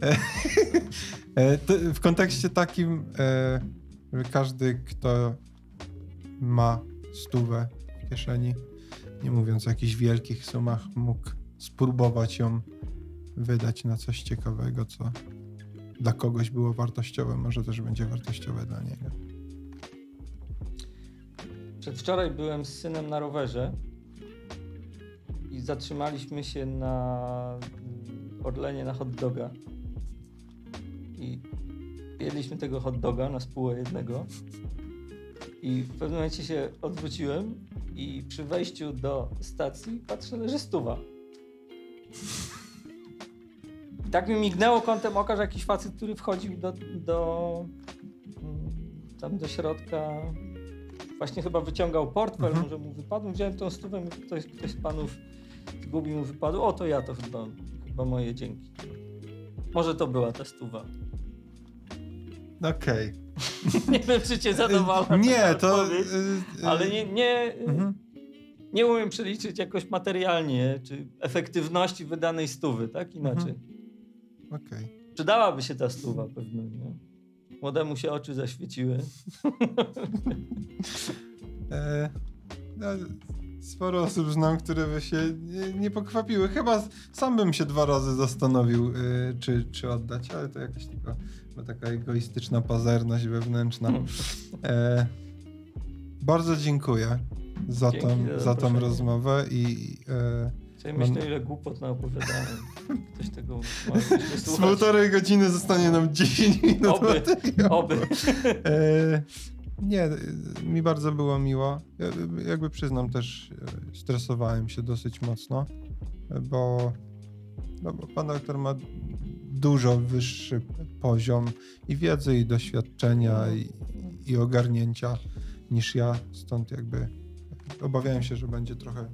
w kontekście takim, e, że każdy, kto ma stówę w kieszeni, nie mówiąc o jakichś wielkich sumach, mógł spróbować ją wydać na coś ciekawego, co dla kogoś było wartościowe, może też będzie wartościowe dla niego. Przedwczoraj byłem z synem na rowerze i zatrzymaliśmy się na Orlenie na hot doga. I jedliśmy tego hot doga na spółę jednego. I w pewnym momencie się odwróciłem i przy wejściu do stacji patrzę, leży stuwa. I tak mi mignęło kątem oka, że jakiś facet, który wchodził do, do mm, tam do środka właśnie chyba wyciągał portfel, Mhm. może mu wypadł, wziąłem tą stówę, ktoś, ktoś z panów zgubił mu wypadł, o to ja to chyba, chyba moje dzięki. Może to była ta stuwa. Okej. Nie wiem, czy cię taka Nie, to... e, e, ale nie, nie, Mhm. nie umiem przeliczyć jakoś materialnie, czy efektywności wydanej stówy, tak? Inaczej. Okej. Przydałaby się ta stuwa pewno, nie? Młodemu się oczy zaświeciły. E, no, sporo osób znam, które by się nie, nie pokwapiły. Chyba sam bym się dwa razy zastanowił, e, czy, czy oddać, ale to jakaś tylko chyba taka egoistyczna pazerność wewnętrzna. E, bardzo dziękuję za Dzięki tą, za za tą rozmowę i e, Chciałem Mam- myśleć, ile głupot naopowiadałem. Ktoś tego z półtorej godziny zostanie nam 10 minut Oby. Oby. E, nie, mi bardzo było miło. Ja, jakby przyznam też, e, stresowałem się dosyć mocno, e, bo, no, bo pan doktor ma dużo wyższy poziom i wiedzy, i doświadczenia, i, i ogarnięcia niż ja, stąd jakby obawiałem się, że będzie trochę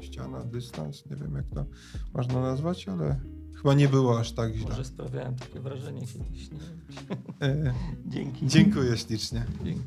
ściana, dystans, nie wiem jak to można nazwać, ale chyba nie było aż tak źle. Może sprawiałem takie wrażenie kiedyś. Nie? E, Dzięki. dziękuję ślicznie. Dzięki.